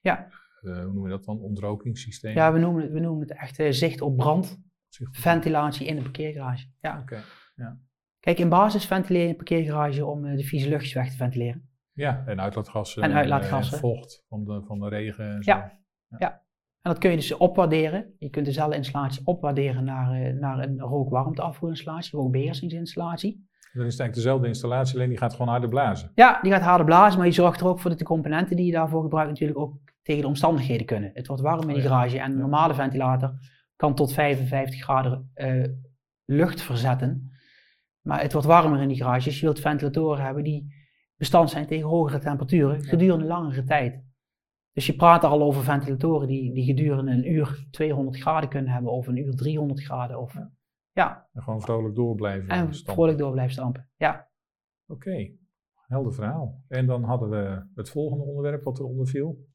Ja. Uh, hoe noemen we dat dan? Ontrokingssysteem? Ja, we noemen het, we noemen het echt uh, zicht op brand. Zicht op ventilatie in de parkeergarage. Ja. Oké. Ja. Kijk, in basis ventileer je een parkeergarage om de vieze luchtjes weg te ventileren. Ja, en uitlaatgassen. En uitlaatgassen. En vocht van de, van de regen en zo. Ja. ja. ja. En dat kun je dus opwaarderen. Je kunt dezelfde installatie opwaarderen naar, naar een rookwarmteafvoerinstallatie, rookbeheersingsinstallatie. Dan is het eigenlijk dezelfde installatie, alleen die gaat gewoon harder blazen. Ja, die gaat harder blazen, maar je zorgt er ook voor dat de componenten die je daarvoor gebruikt natuurlijk ook tegen de omstandigheden kunnen. Het wordt warm in die garage en een normale ventilator kan tot 55 graden uh, lucht verzetten. Maar het wordt warmer in die garage, dus je wilt ventilatoren hebben die bestand zijn tegen hogere temperaturen gedurende langere tijd. Dus je praat er al over ventilatoren die, die gedurende een uur 200 graden kunnen hebben of een uur 300 graden. Of, ja. En gewoon vrolijk door blijven En stampen. vrolijk door blijven stampen, ja. Oké, helder verhaal. En dan hadden we het volgende onderwerp wat eronder viel.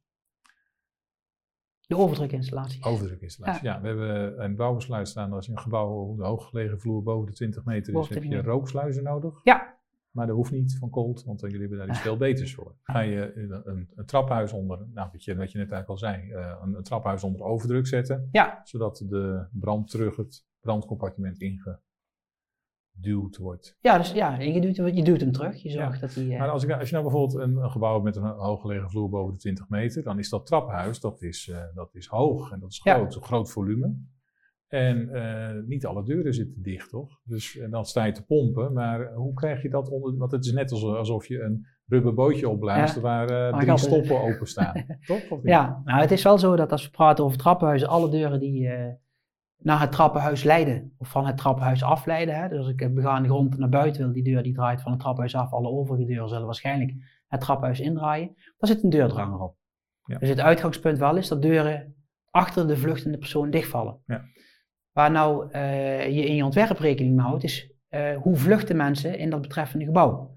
De overdrukinstallatie. Overdrukinstallatie, ja. ja. We hebben een bouwbesluit staan als je een gebouw de hooggelegen vloer boven de 20 meter is, heb je rooksluizen nodig. Ja. Maar dat hoeft niet van Colt, want jullie hebben daar iets veel beters voor. Ga je een, een, traphuis onder, nou wat je, wat je net eigenlijk al zei, uh, een, een, traphuis onder overdruk zetten. Ja. Zodat de brand terug het brandcompartiment ingeduwd wordt. Ja, dus ja, je duwt, je duwt hem terug. Je zorgt dat hij. Uh... Maar als, ik, als je nou bijvoorbeeld een, een, gebouw hebt met een hooggelegen vloer boven de 20 meter, dan is dat traphuis, dat is, uh, dat is hoog en dat is groot, ja. groot volume. En uh, niet alle deuren zitten dicht, toch? Dus en dan sta je te pompen, maar hoe krijg je dat onder... Want het is net alsof je een rubberbootje opblaast ja. waar uh, drie stoppen openstaan, [LAUGHS] toch? Of niet? Ja, nou het is wel zo dat als we praten over trappenhuizen, alle deuren die uh, naar het trappenhuis leiden, of van het trappenhuis afleiden. Hè? Dus als ik de begaande grond naar buiten wil, die deur die draait van het trappenhuis af, alle overige deuren zullen waarschijnlijk het trappenhuis indraaien. Daar zit een deurdranger op. Ja. Dus het uitgangspunt wel is dat deuren achter de vluchtende persoon dichtvallen. Ja. Waar nou uh, je in je ontwerp rekening mee houdt, is uh, hoe vluchten mensen in dat betreffende gebouw.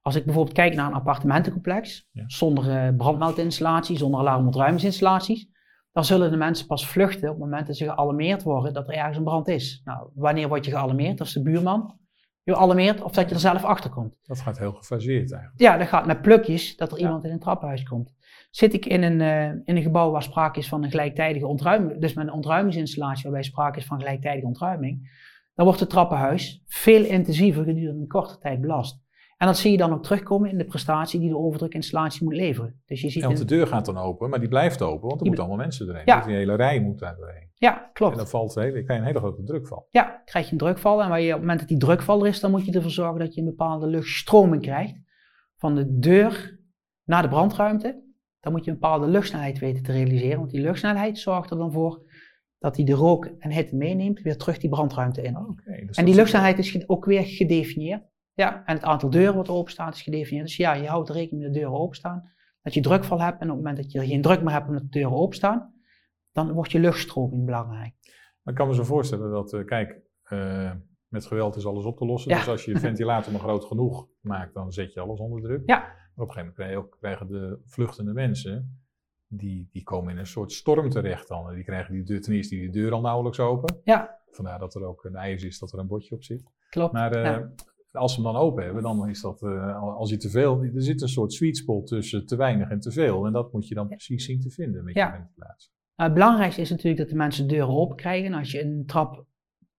Als ik bijvoorbeeld kijk naar een appartementencomplex, ja. zonder uh, brandmeldinstallatie, zonder alarmontruimingsinstallaties, dan zullen de mensen pas vluchten op het moment dat ze gealarmeerd worden dat er ergens een brand is. Nou, wanneer word je gealarmeerd? Als de buurman je alarmeert of dat je er zelf achter komt. Dat gaat heel gefaseerd eigenlijk. Ja, dat gaat met plukjes dat er ja. iemand in een trappenhuis komt. Zit ik in een, uh, in een gebouw waar sprake is van een gelijktijdige ontruiming, dus met een ontruimingsinstallatie waarbij sprake is van gelijktijdige ontruiming, dan wordt het trappenhuis veel intensiever gedurende een korte tijd belast. En dat zie je dan ook terugkomen in de prestatie die de overdrukinstallatie moet leveren. Dus je ziet ja, want de deur gaat dan open, maar die blijft open, want er moeten allemaal mensen doorheen. Ja. Dus die hele rij moet daar doorheen. Ja, klopt. En dan valt hele, krijg je een hele grote drukval. Ja, krijg je een drukval. En waar je, op het moment dat die drukval er is, dan moet je ervoor zorgen dat je een bepaalde luchtstroming krijgt. Van de deur naar de brandruimte. Dan moet je een bepaalde luchtsnelheid weten te realiseren. Want die luchtsnelheid zorgt er dan voor dat hij de rook en hitte meeneemt, weer terug die brandruimte in. Oh, okay, dus en die luchtsnelheid is ook weer gedefinieerd. Ja, en het aantal deuren wat openstaan is gedefinieerd. Dus ja, je houdt rekening met de deuren openstaan. Dat je drukval hebt en op het moment dat je geen druk meer hebt omdat de deuren openstaan, dan wordt je luchtstroming belangrijk. Ik kan me zo voorstellen dat, uh, kijk, uh, met geweld is alles op te lossen. Ja. Dus als je je [LAUGHS] ventilator maar groot genoeg maakt, dan zet je alles onder druk. Ja. Maar op een gegeven moment krijg je ook, krijgen de vluchtende mensen, die, die komen in een soort storm terecht dan. Die krijgen die deur, ten eerste die deur al nauwelijks open. Ja. Vandaar dat er ook een ijs is, dat er een bordje op zit. Klopt. Maar uh, ja. als ze hem dan open hebben, dan is dat, uh, als je te veel, er zit een soort sweet spot tussen te weinig en te veel. En dat moet je dan ja. precies zien te vinden met je ventilatie. Nou, het belangrijkste is natuurlijk dat de mensen de deuren open krijgen. En als je een trap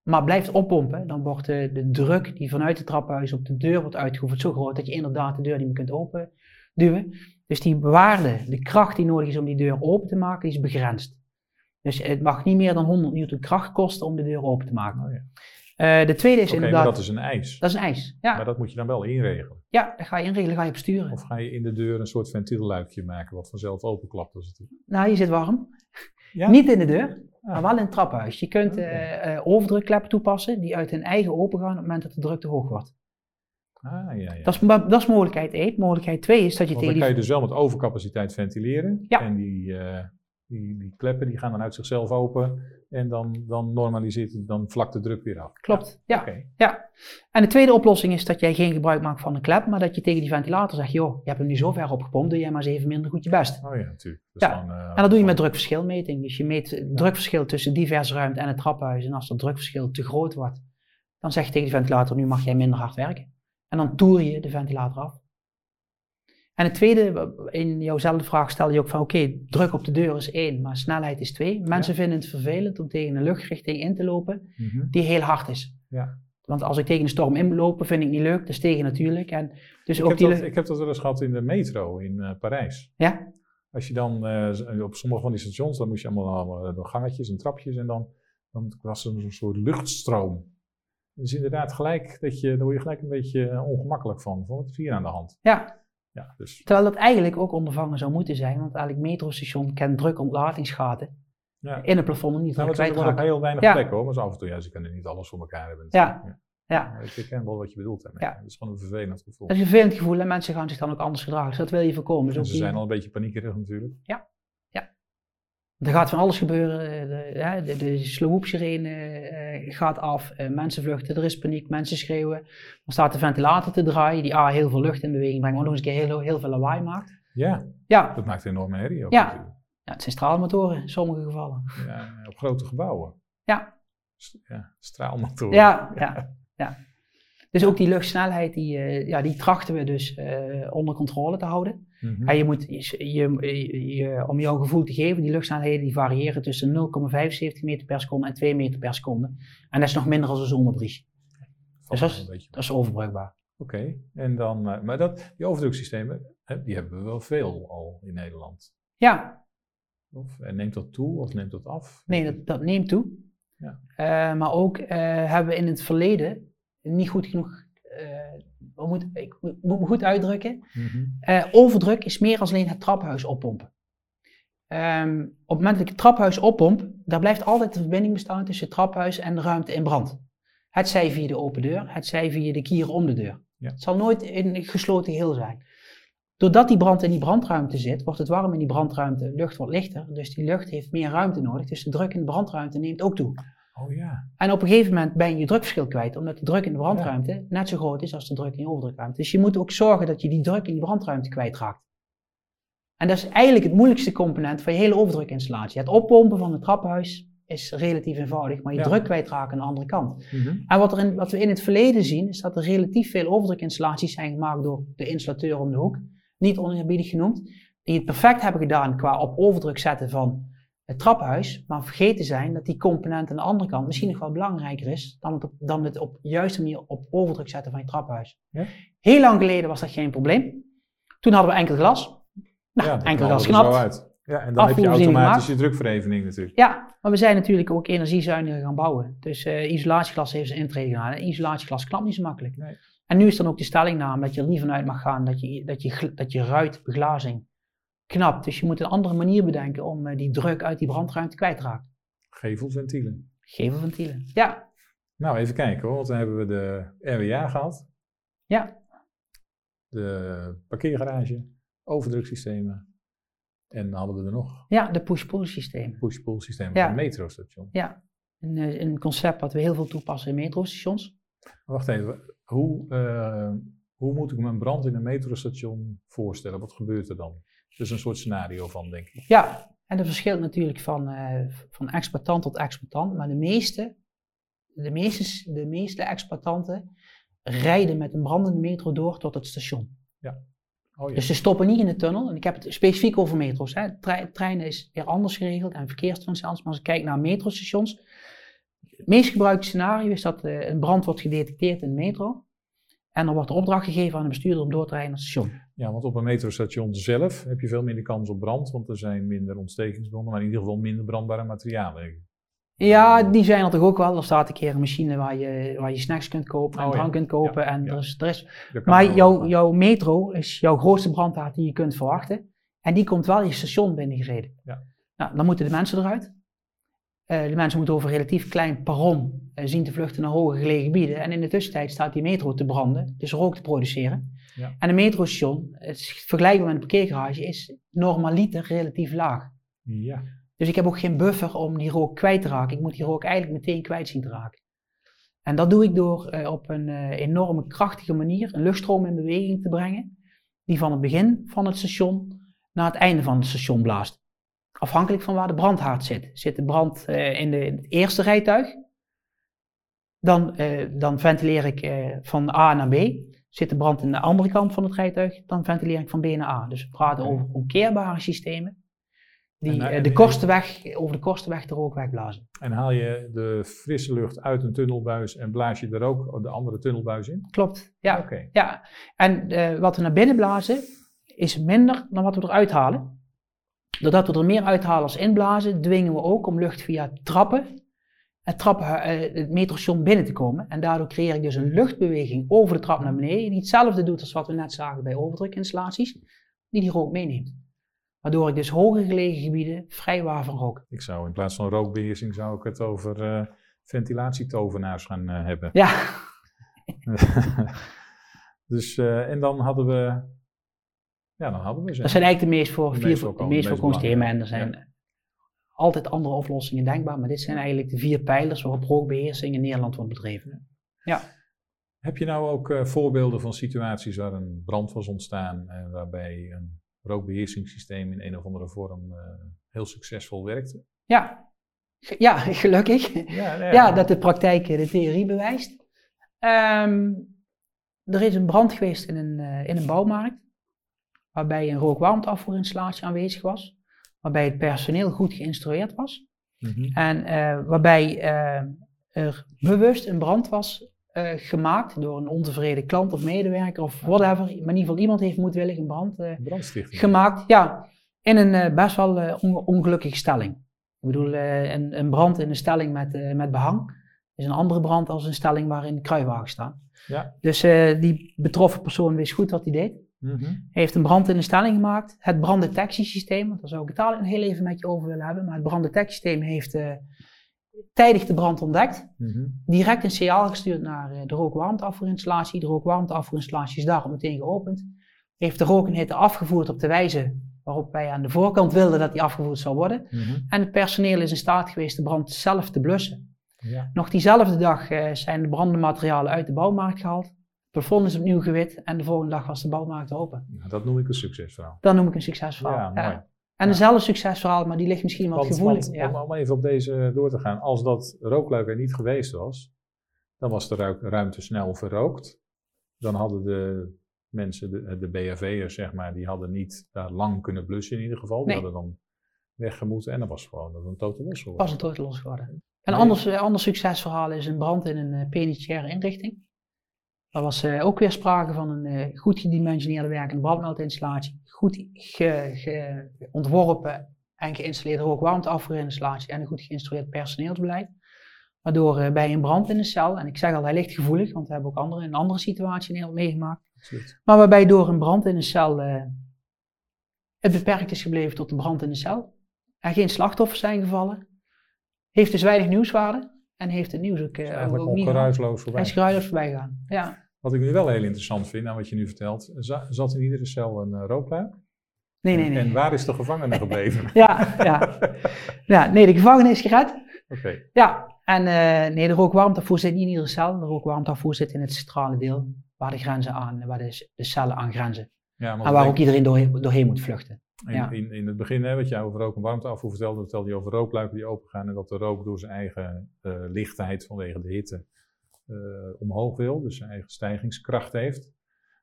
maar blijft oppompen, dan wordt de, de druk die vanuit het trappenhuis op de deur wordt uitgeoefend zo groot dat je inderdaad de deur niet meer kunt open duwen. Dus die waarde, de kracht die nodig is om die deur open te maken, is begrensd. Dus het mag niet meer dan 100 newton kracht kosten om de deur open te maken. Oh, ja. Uh, de tweede is okay, inderdaad... maar dat is een ijs. Dat is een ijs, ja. Maar dat moet je dan wel inregelen. Ja, dat ga je inregelen, ga je besturen. Of ga je in de deur een soort ventielluikje maken wat vanzelf openklapt als het... Nou, je zit warm. Ja? Niet in de deur. Maar wel in het trappenhuis. Je kunt okay. uh, uh, overdrukkleppen toepassen die uit hun eigen open gaan op het moment dat de druk te hoog wordt. Ah, ja, ja. Dat, is, dat is mogelijkheid 1. Mogelijkheid 2 is dat je Want tegen dan kan je dus wel met overcapaciteit ventileren. Ja. En die, uh, Die, die kleppen die gaan dan uit zichzelf open en dan, dan normaliseert het, dan vlakt de druk weer af. Klopt, ja. Oké. ja. En de tweede oplossing is dat jij geen gebruik maakt van een klep, maar dat je tegen die ventilator zegt, joh, je hebt hem nu zo ver opgepompt, doe jij maar eens even minder goed je best. Oh ja, natuurlijk. Dus Ja, dan, eh, En dat doe je met drukverschilmeting. Dus je meet het drukverschil tussen diverse ruimte en het trappenhuis. En als dat drukverschil te groot wordt, dan zeg je tegen de ventilator, nu mag jij minder hard werken. En dan toer je de ventilator af. En het tweede, in jouwzelfde vraag stel je ook van, oké, druk op de deur is één, maar snelheid is twee. Mensen vinden het vervelend om tegen een luchtrichting in te lopen mhm. die heel hard is. Ja. Want als ik tegen een storm inloop, vind ik niet leuk, dat is tegen natuurlijk. En dus ik, ook heb die dat, ik heb dat wel eens gehad in de metro in eh, Parijs. Ja? Als je dan eh, op sommige van die stations, dan moest je allemaal, allemaal door gangetjes en trapjes en dan, dan was er een soort luchtstroom. Dus inderdaad gelijk, dat je, daar word je gelijk een beetje eh, ongemakkelijk van. Van wat is hier aan de hand? Ja, Ja, dus terwijl dat eigenlijk ook ondervangen zou moeten zijn, want eigenlijk metrostation kent drukontlatingsgaten ja. in het plafond niet Nou, druk het is ook wel heel weinig Ja. plekken hoor, maar af en toe, ja, ze kunnen niet alles voor elkaar hebben. Ja. Ja, ik herken wel wat je bedoelt daarmee. Ja. Het is gewoon een vervelend gevoel. dat is een vervelend gevoel en mensen gaan zich dan ook anders gedragen. Dus dat wil je voorkomen. Dus ze die- zijn al een beetje paniekerig natuurlijk. Er gaat van alles gebeuren. eh, De, de, eh, gaat af, eh, mensen vluchten, er is paniek, mensen schreeuwen. Dan staat de ventilator te draaien, die A heel veel lucht in beweging brengt, maar nog eens heel, heel veel lawaai maakt. Ja, Ja, dat maakt een enorme herrie Ja. ja het zijn straalmotoren in sommige gevallen. Ja, op grote gebouwen. Ja. Ja straalmotoren. Ja, ja, [LAUGHS] ja. Dus ook die luchtsnelheid, die, eh, ja, die trachten we dus eh, onder controle te houden. Mhm. Ja, je moet, je, je, je- om jouw gevoel te geven, die luchtsnelheden die variëren tussen 0,75 meter per seconde en 2 meter per seconde. En dat is nog minder als een zonnebries. Valt dus dat is- Dat is overbrugbaar. Oké, en dan, eh, maar dat, die overdruksystemen, die hebben we wel veel al in Nederland. Ja, Of, en neemt dat toe of neemt dat af? nee, dat, dat neemt toe. Ja. Maar ook hebben we in het verleden niet goed genoeg, hoe moet, ik moet me goed uitdrukken, Mhm. Eh, overdruk is meer als alleen het traphuis oppompen. Ehm, op het moment dat ik het traphuis oppomp, daar blijft altijd de verbinding bestaan tussen het traphuis en de ruimte in brand. Het zij via de open deur, het zij via de kier om de deur. Ja. Het zal nooit in een gesloten geheel zijn. Doordat die brand in die brandruimte zit, wordt het warm in die brandruimte, lucht wordt lichter, dus die lucht heeft meer ruimte nodig, dus de druk in de brandruimte neemt ook toe. Oh ja, En op een gegeven moment ben je je drukverschil kwijt, omdat de druk in de brandruimte net zo groot is als de druk in de overdrukruimte. Dus je moet ook zorgen dat je die druk in die brandruimte kwijtraakt. En dat is eigenlijk het moeilijkste component van je hele overdrukinstallatie. Het oppompen van het trappenhuis is relatief eenvoudig, maar je Ja. druk kwijtraken aan de andere kant. Mhm. En wat, er in, wat we in het verleden zien, is dat er relatief veel overdrukinstallaties zijn gemaakt door de installateur om de hoek, niet oneerbiedig genoemd, die het perfect hebben gedaan qua op overdruk zetten van het trappenhuis, maar vergeten zijn dat die component aan de andere kant misschien nog wel belangrijker is dan het op, dan het op de juiste manier op overdruk zetten van je trappenhuis. Ja. Heel lang geleden was dat geen probleem. Toen hadden we enkel glas. Nou, ja, enkel glas knapt. Ja, en dan heb je automatisch je drukverhevening natuurlijk. Ja, maar we zijn natuurlijk ook energiezuiniger gaan bouwen. Dus eh, isolatieglas heeft zijn intrede gedaan. En isolatieglas knapt niet zo makkelijk. Nee. En nu is dan ook de stellingname dat je er niet vanuit mag gaan dat je, dat je, dat je ruitbeglazing knapt. Dus je moet een andere manier bedenken om eh, die druk uit die brandruimte kwijt te raken. Gevelventielen. Gevelventielen. Ja, Nou, even kijken hoor, want dan hebben we de RWA gehad. Ja. De parkeergarage, overdruksystemen. En dan hadden we er nog ja de push-pull systeem. push-pull systemen Ja. van het metrostation. Ja, een, eh, een concept wat we heel veel toepassen in metrostations. Wacht even, hoe, eh, hoe moet ik me een brand in een metrostation voorstellen? Wat gebeurt er dan? Dus een soort scenario van, denk ik. Ja, en dat verschilt natuurlijk van, eh, van exploitant tot exploitant, maar de meeste, de meeste, de meeste exploitanten rijden met een brandende metro door tot het station. Oh ja. Dus ze stoppen niet in de tunnel. En ik heb het specifiek over metro's. Hè. Tre- treinen is weer anders geregeld en verkeerstransities. Maar als ik kijk naar metrostations. Het meest gebruikte scenario is dat eh, een brand wordt gedetecteerd in de metro. En er wordt een opdracht gegeven aan de bestuurder om door te rijden naar het station. Ja, want op een metrostation zelf heb je veel minder kans op brand, want er zijn minder ontstekingsbronnen, maar in ieder geval minder brandbare materialen. Ja, die zijn er toch ook wel. Er staat een keer een machine waar je, waar je snacks kunt kopen en Oh ja. drank kunt kopen. Ja, en ja. Er is, er is, maar jouw, jouw metro is jouw grootste brandhaard die je kunt verwachten. En die komt wel je station binnengereden. Ja. Nou, dan moeten de mensen eruit. Eh, de mensen moeten over een relatief klein perron eh, zien te vluchten naar hoger gelegen gebieden. En in de tussentijd staat die metro te branden, dus rook te produceren. Ja. En een metrostation, vergelijkbaar met een parkeergarage, is normaliter relatief laag. Ja. Dus ik heb ook geen buffer om die rook kwijt te raken. Ik moet die rook eigenlijk meteen kwijt zien te raken. En dat doe ik door eh, op een uh, enorme krachtige manier een luchtstroom in beweging te brengen, die van het begin van het station naar het einde van het station blaast. Afhankelijk van waar de brandhaard zit. Zit de brand uh, in, de, in, het eerste rijtuig, dan, dan ventileer ik van A naar B. Zit de brand in de andere kant van het rijtuig, dan ventileer ik van B naar A. Dus we praten over omkeerbare systemen die en, de kostenweg, over de kostenweg de rook wegblazen. En haal je de frisse lucht uit een tunnelbuis en blaas je er ook de andere tunnelbuis in? Klopt, ja. Okay. ja. En uh, wat we naar binnen blazen is minder dan wat we eruit halen. Doordat we er meer uithalen als inblazen, dwingen we ook om lucht via trappen, het, trappen, uh, het metrostation binnen te komen. En daardoor creëer ik dus een luchtbeweging over de trap naar beneden, die hetzelfde doet als wat we net zagen bij overdrukinstallaties, die die rook meeneemt. Waardoor ik dus hoger gelegen gebieden vrij waar van rook. Ik zou in plaats van rookbeheersing zou ik het over uh, ventilatietovenaars gaan uh, hebben. Ja. [LAUGHS] dus, uh, en dan hadden we, ja dan hadden we ze. Dat zijn eigenlijk de meest, voor, de meest voorkomende thema's. En er zijn ja. Altijd andere oplossingen denkbaar, maar dit zijn eigenlijk de vier pijlers waarop rookbeheersing in Nederland wordt bedreven. Ja. Heb je nou ook voorbeelden van situaties waar een brand was ontstaan en waarbij een rookbeheersingssysteem in een of andere vorm uh, heel succesvol werkte. Ja, ja [LAUGHS] gelukkig. Ja, ja. ja, dat de praktijk de theorie bewijst. Um, er is een brand geweest in een, uh, in een bouwmarkt, waarbij een rookwarmteafvoerinstallatie aanwezig was, waarbij het personeel goed geïnstrueerd was mm -hmm. en uh, waarbij er bewust een brand was uh, gemaakt door een ontevreden klant of medewerker of whatever. Maar in ieder geval iemand heeft moedwillig een brand gemaakt. Ja, in een best wel on ongelukkige stelling. Ik bedoel, een, een, brand in een stelling met, met behang is een andere brand als een stelling waarin kruiwagens staan. Ja. Dus die betroffen persoon wist goed wat hij deed. Mm -hmm. heeft een brand in een stelling gemaakt. Het branddetectiesysteem, want daar zou ik het al heel even met je over willen hebben. Maar het branddetectiesysteem heeft tijdig de brand ontdekt, mhm. direct een signaal gestuurd naar eh, de rookwarmteafvoerinstallatie. De rookwarmteafvoerinstallatie is daarop meteen geopend. Heeft de rook en hitte afgevoerd op de wijze waarop wij aan de voorkant wilden dat die afgevoerd zou worden. Mhm. En het personeel is in staat geweest de brand zelf te blussen. Ja. Nog diezelfde dag uh, zijn de brandende uit de bouwmarkt gehaald. Plafond is opnieuw gewit en de volgende dag was de bouwmarkt open. Ja, dat noem ik een succesverhaal. Dat noem ik een succesverhaal. Ja, mooi. En dezelfde succesverhaal, maar die ligt misschien wat gevoelig. Ja. Om, even op deze door te gaan. Als dat rookluik er niet geweest was, dan was de ruimte snel verrookt. Dan hadden de mensen, de, de BHV'ers zeg maar, die hadden niet daar lang kunnen blussen in ieder geval. Die hadden dan weggemoeten en dan was gewoon dat een totaal los geworden. Was een totaal los geworden. Een ander, ander succesverhaal is een brand in een uh, penitentiaire inrichting. Er was uh, ook weer sprake van een uh, goed gedimensioneerde werkende brandmeldinstallatie, goed ge, ge, ontworpen en geïnstalleerde rookwarmteafvoerinstallatie en een goed geïnstrueerd personeelsbeleid. Waardoor uh, bij een brand in de cel, en ik zeg al, hij ligt gevoelig, want we hebben ook andere, een andere situatie in meegemaakt. Absoluut. Maar waarbij door een brand in de cel het beperkt is gebleven tot de brand in de cel. Er geen slachtoffers zijn gevallen. Heeft dus weinig nieuwswaarde. En heeft het nieuws ook, uh, ook niet geruisloos voorbij. Hij is geruisloos voorbij gegaan, ja. Wat ik nu wel heel interessant vind aan wat je nu vertelt, zat in iedere cel een uh, rookluik? Nee, nee, nee. En waar is de gevangene gebleven? [LAUGHS] ja, ja. ja, nee, de gevangene is gered. Oké. Ja, en uh, nee, de rookwarmteafvoer zit niet in iedere cel. De rookwarmteafvoer zit in het centrale deel, waar de grenzen aan, waar de, de cellen aan grenzen. Ja, en waar ook iedereen doorheen, doorheen moet vluchten. In, ja. in, in, het begin, hè, wat jij over rook en warmteafvoer vertelde, vertelde je over rookluiken die opengaan en dat de rook door zijn eigen uh, lichtheid vanwege de hitte uh, omhoog wil, dus zijn eigen stijgingskracht heeft.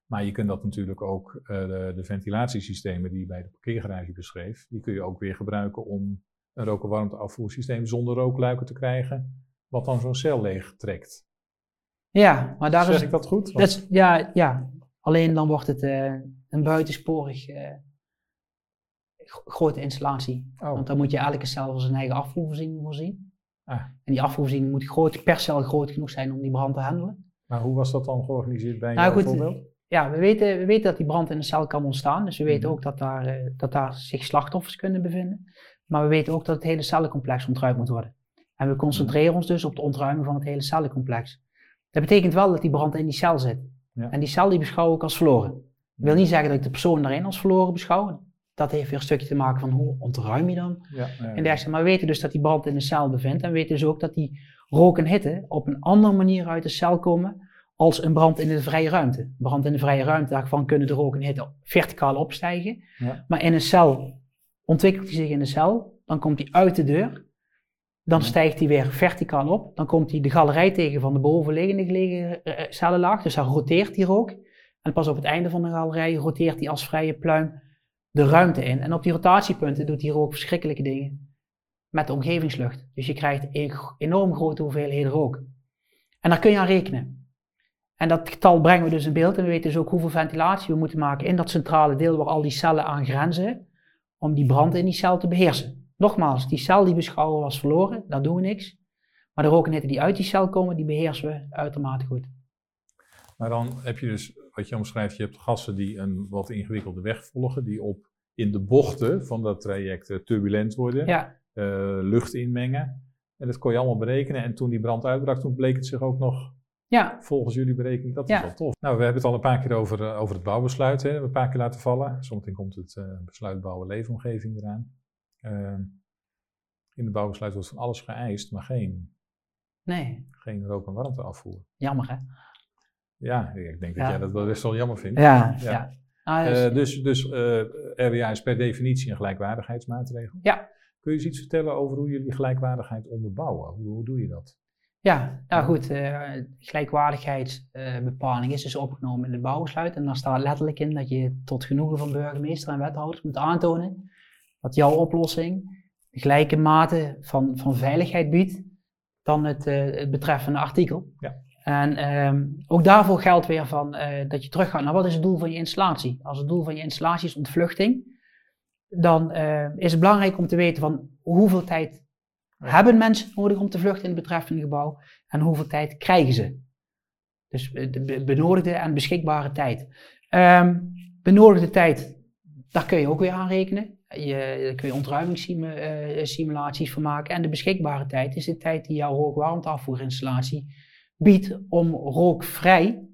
Maar je kunt dat natuurlijk ook, uh, de, de, ventilatiesystemen die je bij de parkeergarage beschreef, die kun je ook weer gebruiken om een rook- en warmteafvoersysteem zonder rookluiken te krijgen, wat dan zo'n cel leeg trekt. Ja, maar daar zeg is... ik dat goed? Dat is, ja, ja, alleen dan wordt het uh, een buitensporig grote installatie. Oh. Want dan moet je elke cel voor zijn eigen afvoervoorziening voorzien. Ah. En die afvoerziening moet groot, per cel groot genoeg zijn om die brand te handelen. Maar hoe was dat dan georganiseerd bij nou, goed, voorbeeld? Ja, we weten, we weten dat die brand in een cel kan ontstaan. Dus we weten mhm. ook dat daar, uh, dat daar zich slachtoffers kunnen bevinden. Maar we weten ook dat het hele cellencomplex ontruimd moet worden. En we concentreren mhm. ons dus op het ontruimen van het hele cellencomplex. Dat betekent wel dat die brand in die cel zit. Ja. En die cel die beschouw ik als verloren. Dat wil niet zeggen dat ik de persoon daarin als verloren beschouw. Dat heeft weer een stukje te maken van hoe ontruim je dan Ja, ja, en dergelijke. Maar we weten dus dat die brand in de cel bevindt en we weten dus ook dat die rook en hitte op een andere manier uit de cel komen als een brand in de vrije ruimte. Brand in de vrije ruimte, daarvan kunnen de rook en hitte verticaal opstijgen. Ja. Maar in een cel ontwikkelt hij zich in de cel, dan komt hij uit de deur, dan Ja. stijgt hij weer verticaal op, dan komt hij de galerij tegen van de bovenliggende gelegen eh, eh, cellenlaag, dus dan roteert die rook. En pas op het einde van de galerij roteert hij als vrije pluim de ruimte in. En op die rotatiepunten doet die rook verschrikkelijke dingen met de omgevingslucht. Dus je krijgt enorm grote hoeveelheden rook. En daar kun je aan rekenen. En dat getal brengen we dus in beeld en we weten dus ook hoeveel ventilatie we moeten maken in dat centrale deel waar al die cellen aan grenzen, om die brand in die cel te beheersen. Nogmaals, die cel die beschouwen was verloren, daar doen we niks. Maar de rook en hitte die uit die cel komen, die beheersen we uitermate goed. Maar dan heb je dus, wat je omschrijft, je hebt gassen die een wat ingewikkelde weg volgen, die op in de bochten van dat traject eh, turbulent worden, Ja, eh, lucht inmengen. En dat kon je allemaal berekenen. En toen die brand uitbrak, toen bleek het zich ook nog ja, volgens jullie berekening. Dat is Ja. wel tof. Nou, we hebben het al een paar keer over, eh, over het bouwbesluit. Hè. We hebben een paar keer laten vallen. Zometeen komt het eh, besluit bouwen leefomgeving eraan. Eh, in het bouwbesluit wordt van alles geëist, maar geen, nee, geen rook- en warmteafvoer. jammer hè? Ja, ik denk dat jij dat wel best wel jammer vindt. Ja, Ja. Nou, Eh, dus dus eh, RWA is per definitie een gelijkwaardigheidsmaatregel. Ja. Kun je eens iets vertellen over hoe jullie gelijkwaardigheid onderbouwen? Hoe, hoe doe je dat? Ja, nou goed, eh gelijkwaardigheidsbepaling is dus opgenomen in het bouwbesluit. En daar staat letterlijk in dat je tot genoegen van burgemeester en wethouders moet aantonen dat jouw oplossing de gelijke mate van, van veiligheid biedt dan het, het betreffende artikel. Ja. En ehm, ook daarvoor geldt weer van, eh, dat je teruggaat naar wat is het doel van je installatie. Als het doel van je installatie is ontvluchting, dan eh, is het belangrijk om te weten van hoeveel tijd hebben mensen nodig om te vluchten in het betreffende gebouw en hoeveel tijd krijgen ze. Dus eh, de be- benodigde en beschikbare tijd. Ehm, benodigde tijd, daar kun je ook weer aan rekenen. Je, daar kun je ontruimingssimulaties van maken. En de beschikbare tijd is de tijd die jouw rookwarmteafvoerinstallatie biedt om rookvrij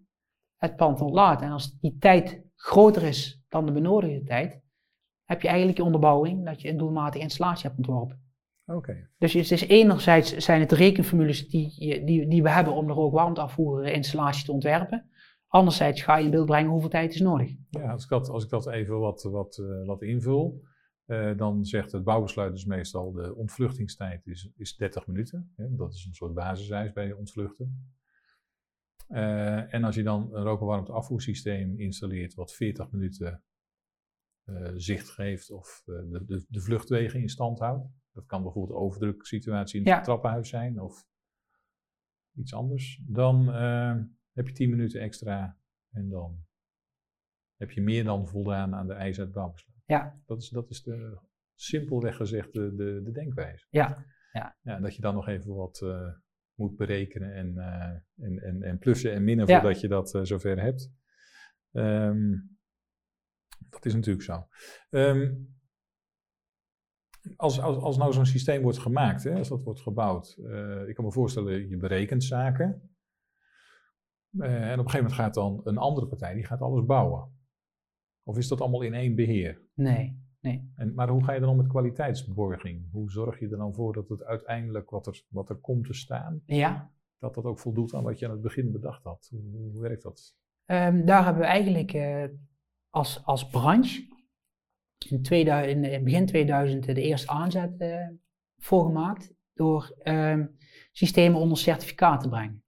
het pand te ontlaten. En als die tijd groter is dan de benodigde tijd, heb je eigenlijk je onderbouwing dat je een doelmatige installatie hebt ontworpen. Oké. Dus het is enerzijds zijn het rekenformules die, je- die, die we hebben om de rookwarmteafvoerinstallatie te ontwerpen. Anderzijds ga je in beeld brengen hoeveel tijd is nodig. Ja, als ik dat, als ik dat even wat, wat, eh, wat invul, eh, dan zegt het bouwbesluit dus meestal de ontvluchtingstijd is, is 30 minuten. Hè? Dat is een soort basiseis bij ontvluchten. Eh, en als je dan een rook- en warmteafvoersysteem installeert wat 40 minuten eh, zicht geeft of eh, de, de, de vluchtwegen in stand houdt. Dat kan bijvoorbeeld een overdruksituatie in het Ja. trappenhuis zijn of iets anders. Dan heb je 10 minuten extra en dan heb je meer dan voldaan aan de eisen uit bouwbesluit. Ja. Dat is, dat is de, simpelweg gezegd de, de, de denkwijze. Ja, ja. ja. Dat je dan nog even wat moet berekenen en, eh, en, en, en plussen en minnen Ja. voordat je dat eh, zover hebt. Ehm, dat is natuurlijk zo. Ehm, als, als, als nou zo'n systeem wordt gemaakt, hè, als dat wordt gebouwd, eh, ik kan me voorstellen, je berekent zaken. En op een gegeven moment gaat dan een andere partij, die gaat alles bouwen. Of is dat allemaal in één beheer? nee, nee. En, maar hoe ga je dan om met kwaliteitsborging? Hoe zorg je er dan voor dat het uiteindelijk wat er, wat er komt te staan, Ja, dat dat ook voldoet aan wat je aan het begin bedacht had? Hoe, hoe werkt dat? Ehm, daar hebben we eigenlijk eh, als, als branche in, 2000, in begin 2000 de eerste aanzet eh, voor gemaakt door ehm, systemen onder certificaat te brengen.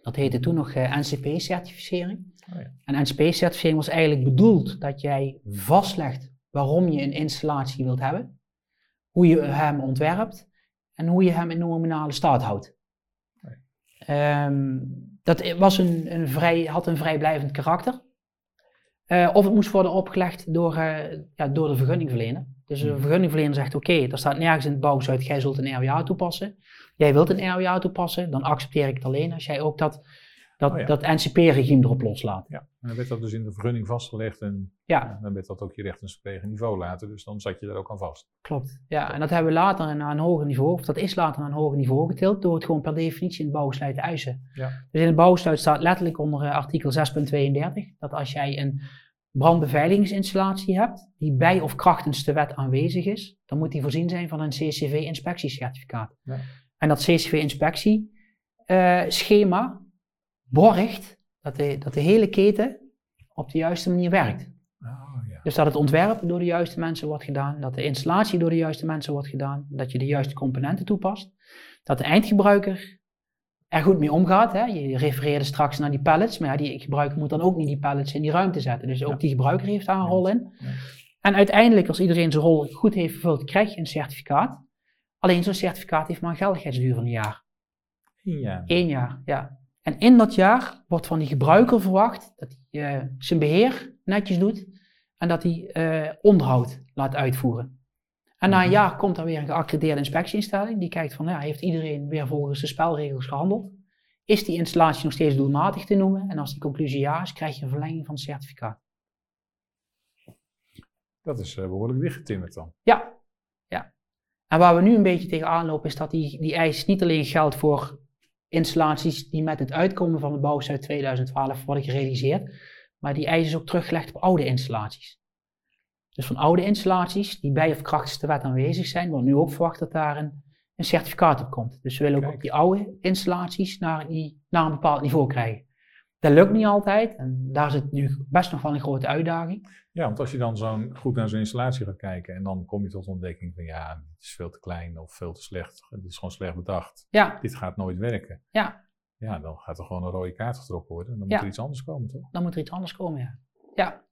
Dat heette toen nog eh, NCP-certificering. Oh ja. En NCP-certificering was eigenlijk bedoeld dat jij vastlegt waarom je een installatie wilt hebben, hoe je hem ontwerpt en hoe je hem in nominale staat houdt. Nee. Ehm, dat was een, een vrij, had een vrijblijvend karakter. Eh, of het moest worden opgelegd door, eh, ja, door de vergunningverlener. Dus de Hmm. vergunningverlener zegt: Oké, er staat nergens in het bouwbesluit, jij zult een RWA toepassen. Jij wilt een RWA toepassen, dan accepteer ik het alleen als jij ook dat, dat, Oh ja. dat NCP-regime erop loslaat. Ja, en dan werd dat dus in de vergunning vastgelegd en Ja, dan werd dat ook je rechtensverkregen niveau later, dus dan zat je daar ook aan vast. klopt. Ja, en dat hebben we later naar een hoger niveau, of dat is later naar een hoger niveau getild, door het gewoon per definitie in het bouwbesluit te eisen. Ja. Dus in het bouwbesluit staat letterlijk onder eh, artikel 6.32 dat als jij een brandbeveiligingsinstallatie hebt, die bij of krachtens de wet aanwezig is, dan moet die voorzien zijn van een CCV-inspectiecertificaat. Ja. En dat CCV-inspectieschema borgt dat de, dat de hele keten op de juiste manier werkt. Oh, ja. Dus dat het ontwerp door de juiste mensen wordt gedaan, dat de installatie door de juiste mensen wordt gedaan, dat je de juiste componenten toepast, dat de eindgebruiker er goed mee omgaat. Hè. Je refereerde straks naar die pallets, maar ja, die gebruiker moet dan ook niet die pallets in die ruimte zetten. Dus ook Ja. die gebruiker heeft daar een rol in. Ja. En uiteindelijk, als iedereen zijn rol goed heeft vervuld, krijg je een certificaat. Alleen zo'n certificaat heeft maar een geldigheidsduur van een jaar. Ja. Eén jaar, ja. En in dat jaar wordt van die gebruiker verwacht dat hij eh, zijn beheer netjes doet en dat hij eh, onderhoud laat uitvoeren. En na een Mhm. jaar komt er weer een geaccrediteerde inspectieinstelling die kijkt van, ja, heeft iedereen weer volgens de spelregels gehandeld? Is die installatie nog steeds doelmatig te noemen? En als die conclusie ja is, krijg je een verlenging van het certificaat. Dat is eh, behoorlijk dichtgetimmerd dan. Ja, ja. En waar we nu een beetje tegenaan lopen is dat die, die eis niet alleen geldt voor installaties die met het uitkomen van de bouwstijl 2012 worden gerealiseerd, maar die eis is ook teruggelegd op oude installaties. Dus van oude installaties die bij of krachtens de wet aanwezig zijn, wordt nu ook verwacht dat daar een, een certificaat op komt. Dus we willen ook Kijk. die oude installaties naar, die, naar een bepaald niveau krijgen. Dat lukt niet altijd en daar zit nu best nog wel een grote uitdaging. Ja, want als je dan zo'n, goed naar zo'n installatie gaat kijken en dan kom je tot de ontdekking van ja, dit is veel te klein of veel te slecht. Het is gewoon slecht bedacht. Ja, Dit gaat nooit werken. ja, Ja, dan gaat er gewoon een rode kaart getrokken worden. En dan Ja. moet er iets anders komen, toch? dan moet er iets anders komen, ja. Ja,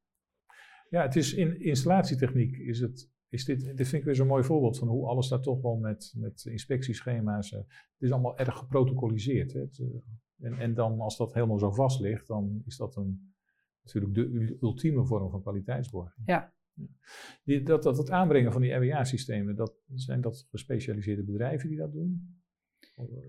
Ja, het is in installatietechniek is het, is dit, dit vind ik weer zo'n mooi voorbeeld van hoe alles daar toch wel met, met inspectieschema's, eh, het is allemaal erg geprotocoliseerd. Hè? Het, eh, en, en dan als dat helemaal zo vast ligt, dan is dat een, natuurlijk de ul- ultieme vorm van kwaliteitsborging. Ja. Die, dat, dat het aanbrengen van die RWA-systemen, dat, zijn dat gespecialiseerde bedrijven die dat doen? Eh,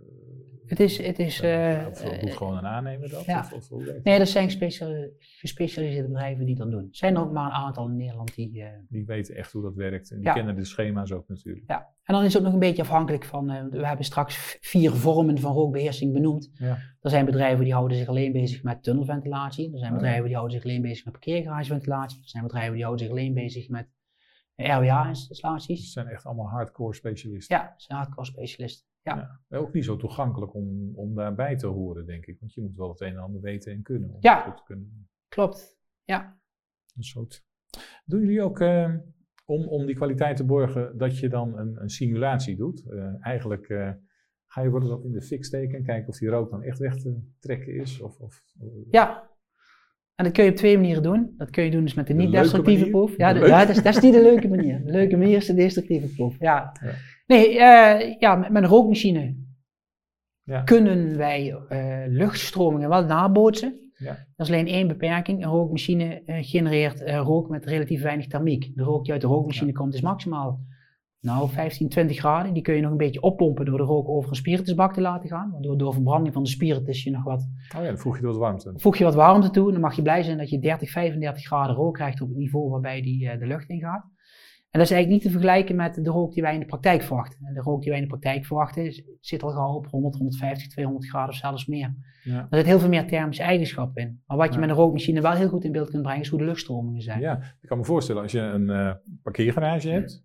Het is, het is, eh, of doet gewoon een aannemer dat? ja. Of, of, nee, dat? zijn gespecia- gespecialiseerde bedrijven die dat doen. Er zijn er ook maar een aantal in Nederland die, eh, Die weten echt hoe dat werkt en die Ja. kennen de schema's ook natuurlijk. ja. En dan is het ook nog een beetje afhankelijk van, we hebben straks vier vormen van rookbeheersing benoemd. Ja. Er zijn bedrijven die houden zich alleen bezig met tunnelventilatie. Er zijn Oh, bedrijven die houden zich alleen bezig met parkeergarageventilatie. Er zijn bedrijven die houden zich alleen bezig met RWA-installaties. Het zijn echt allemaal hardcore specialisten. Ja, zijn hardcore specialisten. Ja. Ja. Ook niet zo toegankelijk om, om daarbij te horen, denk ik. Want je moet wel het een en ander weten en kunnen. Om Ja. het goed te kunnen. klopt. Ja. Een soort. Doen jullie ook eh, om, om die kwaliteit te borgen dat je dan een, een simulatie doet? Eh, eigenlijk eh, ga je wel eens wat in de fik steken en kijken of die rook dan echt weg te trekken is? Of, of, Ja. En dat kun je op twee manieren doen. Dat kun je doen dus met de De niet-destructieve proef. De ja dat, is, dat is niet de leuke manier. De leuke manier is de destructieve proef. Ja. Ja. Nee, eh, ja, met, met een rookmachine Ja. kunnen wij eh, luchtstromingen wel nabootsen. Ja. Dat is alleen één beperking. Een rookmachine eh, genereert rook met relatief weinig thermiek. De rook die uit de rookmachine komt is maximaal nou, 15, 20 graden. Die kun je nog een beetje oppompen door de rook over een spiritusbak te laten gaan. Waardoor door verbranding van de spiritus je nog wat Oh ja, dan voeg je wat warmte. voeg je wat warmte toe en dan mag je blij zijn dat je 30, 35 graden rook krijgt op het niveau waarbij die de lucht ingaat. En dat is eigenlijk niet te vergelijken met de rook die wij in de praktijk verwachten. En de rook die wij in de praktijk verwachten is- zit al gauw op 100, 150, 200 graden of zelfs meer. Ja. Er zit heel veel meer thermische eigenschappen in. Maar wat je Ja. met een rookmachine wel heel goed in beeld kunt brengen is hoe de luchtstromingen zijn. Ja, ik kan me voorstellen als je een eh, parkeergarage hebt.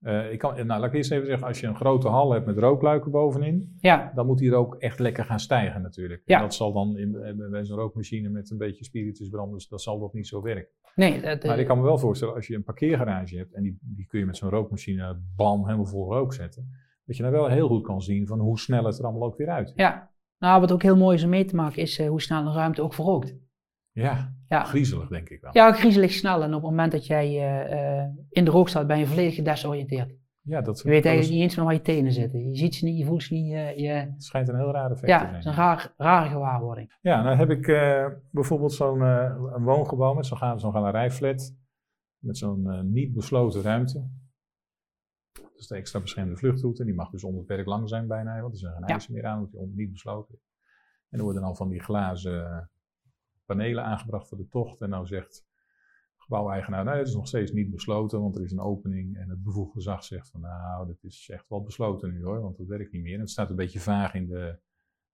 Eh, ik kan, nou, laat ik eerst even zeggen, als je een grote hal hebt met rookluiken bovenin, Ja, dan moet die rook echt lekker gaan stijgen natuurlijk. Ja. En dat zal dan in, eh, bij zo'n rookmachine met een beetje spiritus branden, dus dat zal dat niet zo werken. nee, dat, eh, Maar ik kan me wel voorstellen, als je een parkeergarage hebt en die, die kun je met zo'n rookmachine bam helemaal vol rook zetten, dat je dan wel heel goed kan zien van hoe snel het er allemaal ook weer uit. ja. Nou, wat ook heel mooi is om mee te maken is eh, hoe snel een ruimte ook verrookt. Ja, Ja. griezelig denk ik wel. Ja, griezelig snel. En op het moment dat jij eh, eh, in de rook staat, ben je volledig gedesoriënteerd. Ja, dat, Je weet dat eigenlijk is- niet eens meer waar je tenen zitten. Je ziet ze niet, je voelt ze niet. Je, je, het schijnt een heel raar effect ja, te het zijn. is een raar, rare gewaarwording. Ja, nou heb ik eh, bijvoorbeeld zo'n eh, een woongebouw met zo'n ga- zo'n galerijflat. Met zo'n eh, niet besloten ruimte. Dat is de extra beschermde vluchtroute. Die mag dus onbeperkt lang zijn bijna, want er zijn geen Ja. eisen meer aan, omdat die niet besloten is. En er worden dan van die glazen panelen aangebracht voor de tocht. En nou zegt gebouweigenaar, nou het is nog steeds niet besloten, want er is een opening. En het bevoegd gezag zegt van, nou dat is echt wel besloten nu hoor, want dat werkt niet meer. En het staat een beetje vaag in de,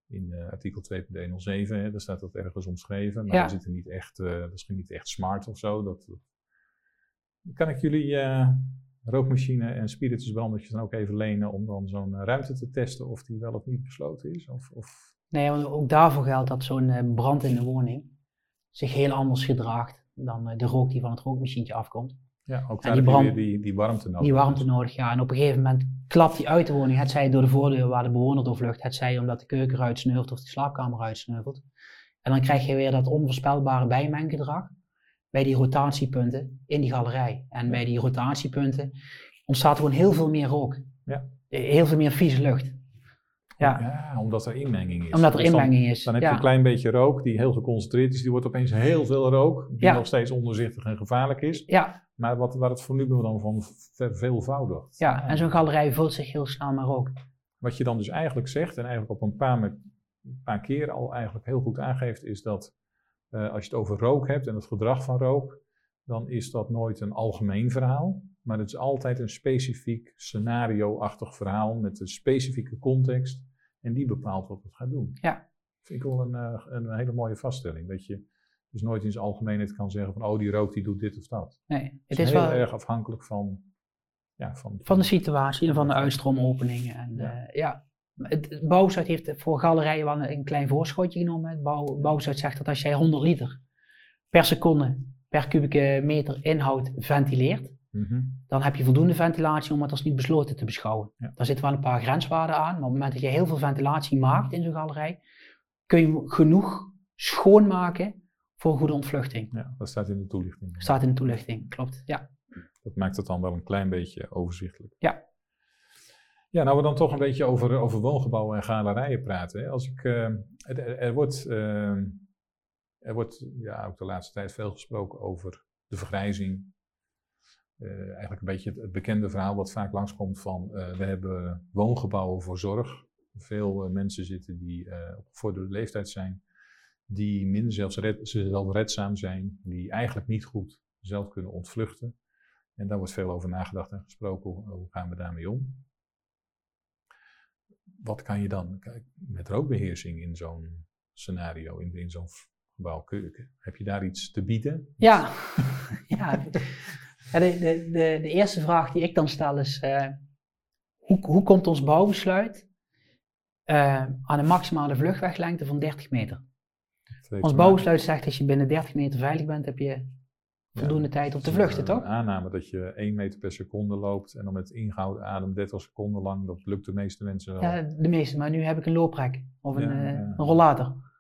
in uh, artikel 2.107, daar staat dat ergens omschreven. Maar Ja. we zitten niet echt, eh, dat is niet echt smart of zo. Dat, kan ik jullie eh, rookmachine en spiritusbrandertjes dan ook even lenen om dan zo'n eh, ruimte te testen of die wel of niet besloten is? Of, of... Nee, want ook daarvoor geldt dat zo'n eh, brand in de woning zich heel anders gedraagt dan eh, de rook die van het rookmachientje afkomt. Ja, ook daar die brand- die, die warmte nodig. Die warmte nodig, ja. En op een gegeven moment klapt die uit de woning. Het zij door de voordeur waar de bewoner doorvlucht. Het zij omdat de keuken eruit sneuvelt of de slaapkamer eruit sneuvelt. En dan krijg je weer dat onvoorspelbare bijmenggedrag bij die rotatiepunten in die galerij. En bij die rotatiepunten ontstaat gewoon heel veel meer rook. Ja. Heel veel meer vieze lucht. Ja, Ja, omdat er inmenging is. omdat er Dus dan- inmenging is. Dan heb je ja. een klein beetje rook die heel geconcentreerd is. Die wordt opeens heel veel rook, die Ja. nog steeds ondoorzichtig en gevaarlijk is. ja, Maar wat, waar het volume dan van verveelvoudigt. ja, en zo'n galerij vult zich heel snel met rook. Wat je dan dus eigenlijk zegt, en eigenlijk op een paar, met, een paar keer al eigenlijk heel goed aangeeft, is dat eh, als je het over rook hebt en het gedrag van rook, dan is dat nooit een algemeen verhaal. Maar het is altijd een specifiek scenario-achtig verhaal met een specifieke context. En die bepaalt wat het gaat doen. Ja. Vind ik wel een, eh, een hele mooie vaststelling. Dat je dus nooit in zijn algemeenheid kan zeggen van, oh die rook die doet dit of dat. Nee, Het het is, is heel wel erg afhankelijk van, ja, van, van de situatie en van de uitstroomopeningen. En, Ja. ja. ja. Het, Bouwzuid heeft voor galerijen wel een, klein voorschotje genomen. Het Bouw, Bouwzuid zegt dat als jij 100 liter per seconde per kubieke meter inhoud ventileert, Mhm. dan heb je voldoende ventilatie om het als niet besloten te beschouwen. Ja. Daar zitten wel een paar grenswaarden aan, maar op het moment dat je heel veel ventilatie maakt in zo'n galerij, kun je genoeg schoonmaken voor goede ontvluchting. Ja, dat staat in de toelichting. Staat in de toelichting, klopt. Ja. Dat maakt het dan wel een klein beetje overzichtelijk. Ja. Ja, nou we dan toch een beetje over, over woongebouwen en galerijen praten. Hè. Als ik, eh, er, er- er wordt, eh, er wordt ja, ook de laatste tijd veel gesproken over de vergrijzing. Eh, eigenlijk een beetje het, het bekende verhaal wat vaak langskomt van eh, we hebben woongebouwen voor zorg. Veel eh, mensen zitten die op gevorderde leeftijd zijn, die minder zelfred, zelfredzaam zijn, die eigenlijk niet goed zelf kunnen ontvluchten. En daar wordt veel over nagedacht en gesproken. Hoe, hoe gaan we daarmee om? Wat kan je dan kijk, met rookbeheersing in zo'n scenario, in, in zo'n gebouw? Kun Heb je daar iets te bieden? Ja, [LAUGHS] ja. Ja, de, de, de, de eerste vraag die ik dan stel is: eh, hoe, hoe komt ons bouwbesluit eh, aan een maximale vluchtweglengte van 30 meter? Ons bouwbesluit zegt dat als je binnen 30 meter veilig bent, heb je voldoende tijd om te maken- vluchten, een toch? aanname dat je 1 meter per seconde loopt en dan met ingehouden adem 30 seconden lang. Dat lukt de meeste mensen wel. Ja, de meeste, maar nu heb ik een looprek of een, Ja, eh, ja. een rollator.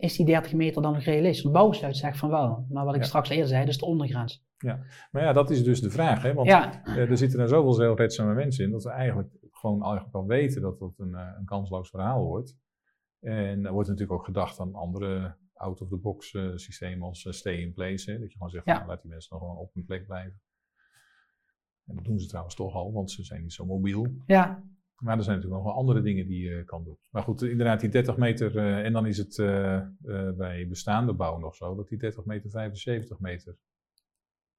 Is die 30 meter dan nog realistisch? Het bouwbesluit zegt van wel, maar wat ik Ja. straks eerder zei, dat is de ondergrens. Maar ja, dat is dus de vraag. Hè? Want Ja, Eh, er zitten er zoveel zelfredzame mensen in dat we eigenlijk gewoon eigenlijk al weten dat dat een, eh, een kansloos verhaal wordt. En er wordt natuurlijk ook gedacht aan andere out-of-the-box eh, systemen als stay in place. Hè? Dat je gewoon zegt, Ja. nou, laat die mensen nog gewoon op hun plek blijven. En dat doen ze trouwens toch al, want ze zijn niet zo mobiel. ja, Maar er zijn natuurlijk nog wel andere dingen die je kan doen. Maar goed, inderdaad, die 30 meter, eh, en dan is het eh, eh, bij bestaande bouw nog zo, dat die 30 meter 75 meter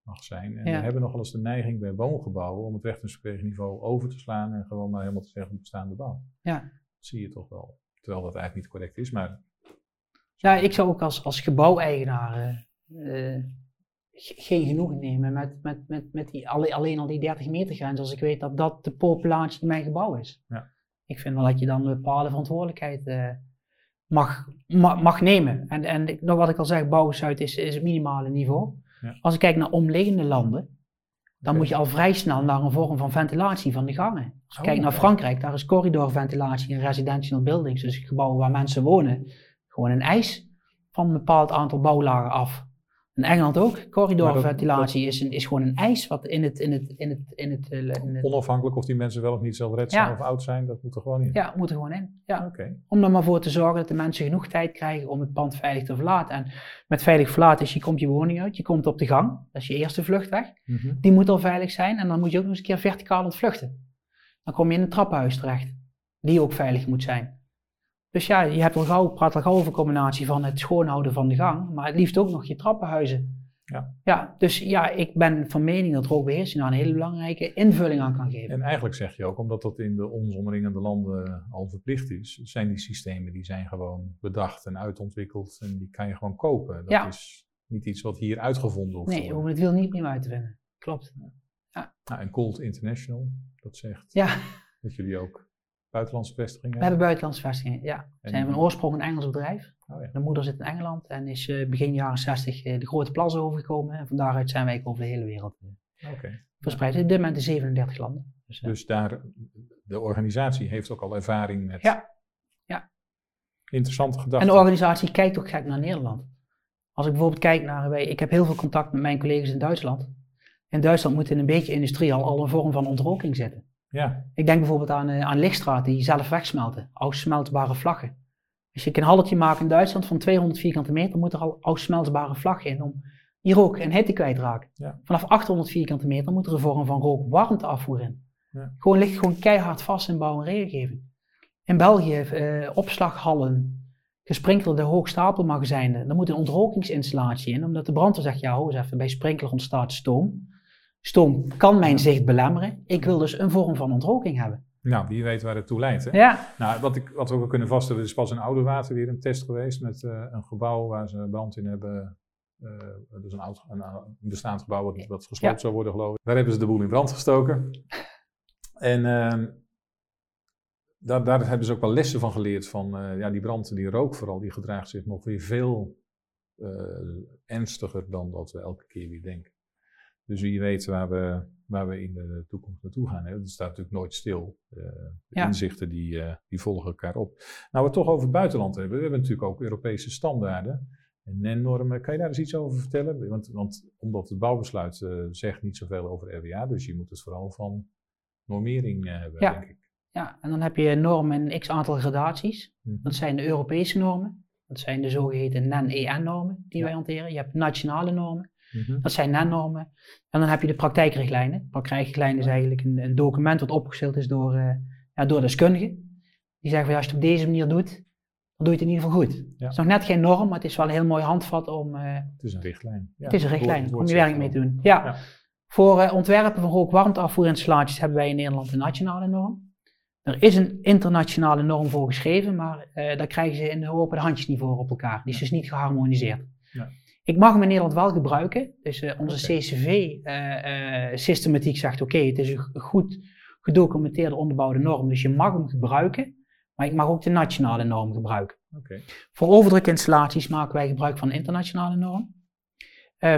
mag zijn. En Ja. we hebben nog wel eens de neiging bij woongebouwen om het rechtingsverpleegniveau over te slaan en gewoon maar helemaal te zeggen bestaande bouw. Ja. Dat zie je toch wel. Terwijl dat eigenlijk niet correct is, maar Ja, ik zou ook als, als gebouweigenaar ge- geen genoegen nemen met, met, met, met die, alle- alleen al die 30 meter grens als ik weet dat dat de populatie in mijn gebouw is. Ja. Ik vind wel dat je dan een bepaalde verantwoordelijkheid eh, mag, ma- mag nemen. En, en ik- nog wat ik al zeg, bouwbesluit is, is het minimale niveau. Ja. Als ik kijk naar omliggende landen, dan moet je al vrij snel naar een vorm van ventilatie van de gangen. Als je Oh, kijkt naar. Frankrijk, daar is corridorventilatie in residential buildings, dus gebouwen waar mensen wonen, gewoon een eis van een bepaald aantal bouwlagen af. In Engeland ook, corridorventilatie is, een, is gewoon een eis wat in het, in het, in het, in het, eh, in het onafhankelijk of die mensen wel of niet zelfredzaam Ja. of oud zijn, dat moet er gewoon in. ja, moet er gewoon in. Ja. Om er maar voor te zorgen dat de mensen genoeg tijd krijgen om het pand veilig te verlaten. En met veilig verlaten is, je komt je woning uit, je komt op de gang, dat is je eerste vluchtweg. Mhm. Die moet al veilig zijn en dan moet je ook nog eens een keer verticaal ontvluchten. Dan kom je in een trappenhuis terecht, die ook veilig moet zijn. Dus ja, je hebt al gauw, praat al gauw over een combinatie van het schoonhouden van de gang, maar het liefst ook nog je trappenhuizen Ja. ja, dus ja, ik ben van mening dat rookbeheersing daar een hele belangrijke invulling aan kan geven. En eigenlijk zeg je ook, omdat dat in de ons omringende landen al verplicht is, zijn die systemen die zijn gewoon bedacht en uitontwikkeld en die kan je gewoon kopen. Dat ja. is niet iets wat hier uitgevonden hoeft Nee, we hoeven het wiel niet meer uit te vinden. Klopt. Ja. Nou, en Cold International, dat zegt ja. dat jullie ook buitenlandse vestigingen? We hebben buitenlandse vestigingen, ja. We zijn van oorsprong een Engels bedrijf. Oh, ja. De moeder zit in Engeland en is uh, begin jaren 60 uh, eh, de grote plassen overgekomen. En van daaruit zijn wij over de hele wereld okay. verspreid. In dit moment in 37 landen. Dus, dus, daar, de organisatie heeft ook al ervaring met... Ja. ja. Interessante gedachten. En de organisatie kijkt ook gek naar Nederland. Als ik bijvoorbeeld kijk naar, ik heb heel veel contact met mijn collega's in Duitsland. In Duitsland moet in een beetje industrie al, al een vorm van ontroking zitten. Ja. Ik denk bijvoorbeeld aan, aan lichtstraat die zelf wegsmelten, afsmeltbare vlaggen. Als je een halletje maakt in Duitsland van 200 vierkante meter, moet er al afsmeltbare vlag in om die rook en hitte kwijtraken. Ja. Vanaf 800 vierkante meter moet er een vorm van rook-warmteafvoer in. Ja. Gewoon ligt gewoon keihard vast in bouw en regelgeving. In België uh, opslaghallen, gesprinkelde hoogstapelmagazijnen, daar moet een ontrokingsinstallatie in, omdat de brandweer zegt, ja, even, bij sprinkler ontstaat stoom. Stoom kan mijn zicht belemmeren. Ik wil dus een vorm van ontroking hebben. Nou, wie weet waar het toe leidt. Hè? Ja. Nou, wat, ik, wat we ook kunnen vaststellen, is pas in Oude Water weer een test geweest met uh, een gebouw waar ze brand in hebben. Uh, dus een, oud, een, een, bestaand gebouw wat, wat gesloten zou worden, geloof ik. Daar hebben ze de boel in brand gestoken. En uh, daar, daar, hebben ze ook wel lessen van geleerd van, uh, ja, die brand, die rook vooral, die gedraagt zich nog weer veel ernstiger dan dat we elke keer weer denken. Dus wie weet waar we, waar we in de toekomst naartoe gaan. Hè. Dat staat natuurlijk nooit stil. Uh, Inzichten die, uh, die volgen elkaar op. Nou, we het toch over het buitenland hebben. We hebben natuurlijk ook Europese standaarden en NEN-normen. Kan je daar eens iets over vertellen? Want, want omdat het bouwbesluit uh, zegt niet zoveel over RWA, dus je moet het vooral van normering hebben, ja. denk ik. Ja, en dan heb je normen in x aantal gradaties. Mhm. Dat zijn de Europese normen. Dat zijn de zogeheten NEN-EN-normen die wij hanteren. Je hebt nationale normen. Mhm. Dat zijn NEN-normen. En dan heb je de praktijkrichtlijnen. Praktijkrichtlijnen is eigenlijk een, een document wat opgesteld is door, uh, ja, door deskundigen. Die zeggen van ja, als je het op deze manier doet, dan doe je het in ieder geval goed. Het is nog net geen norm, maar het is wel een heel mooi handvat om... Uh, het is een richtlijn. Ja, het is een richtlijn om je werk mee te doen. Ja. Voor uh, ontwerpen van rookwarmteafvoerinstallaties hebben wij in Nederland een nationale norm. Er is een internationale norm voor geschreven, maar daar krijgen ze in Europa de handjes niet voor op elkaar. Die is dus niet geharmoniseerd. Ja. Ik mag hem in Nederland wel gebruiken. Dus uh, onze CCV-systematiek uh, uh, zegt: oké, het is een goed gedocumenteerde onderbouwde norm, dus je mag hem gebruiken. Maar ik mag ook de nationale norm gebruiken. Okay. Voor overdrukinstallaties maken wij gebruik van een internationale norm.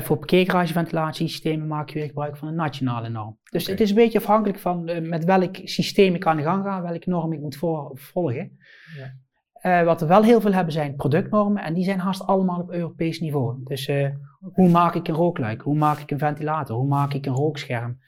Voor parkeergarageventillatiesystemen maak je weer gebruik van een nationale norm. Dus het is een beetje afhankelijk van met welk systeem ik aan de gang ga, welke norm ik moet volgen. Ja. Uh, wat we wel heel veel hebben zijn productnormen en die zijn haast allemaal op Europees niveau. Dus uh, hoe maak ik een rookluik? Hoe maak ik een ventilator? Hoe maak ik een rookscherm?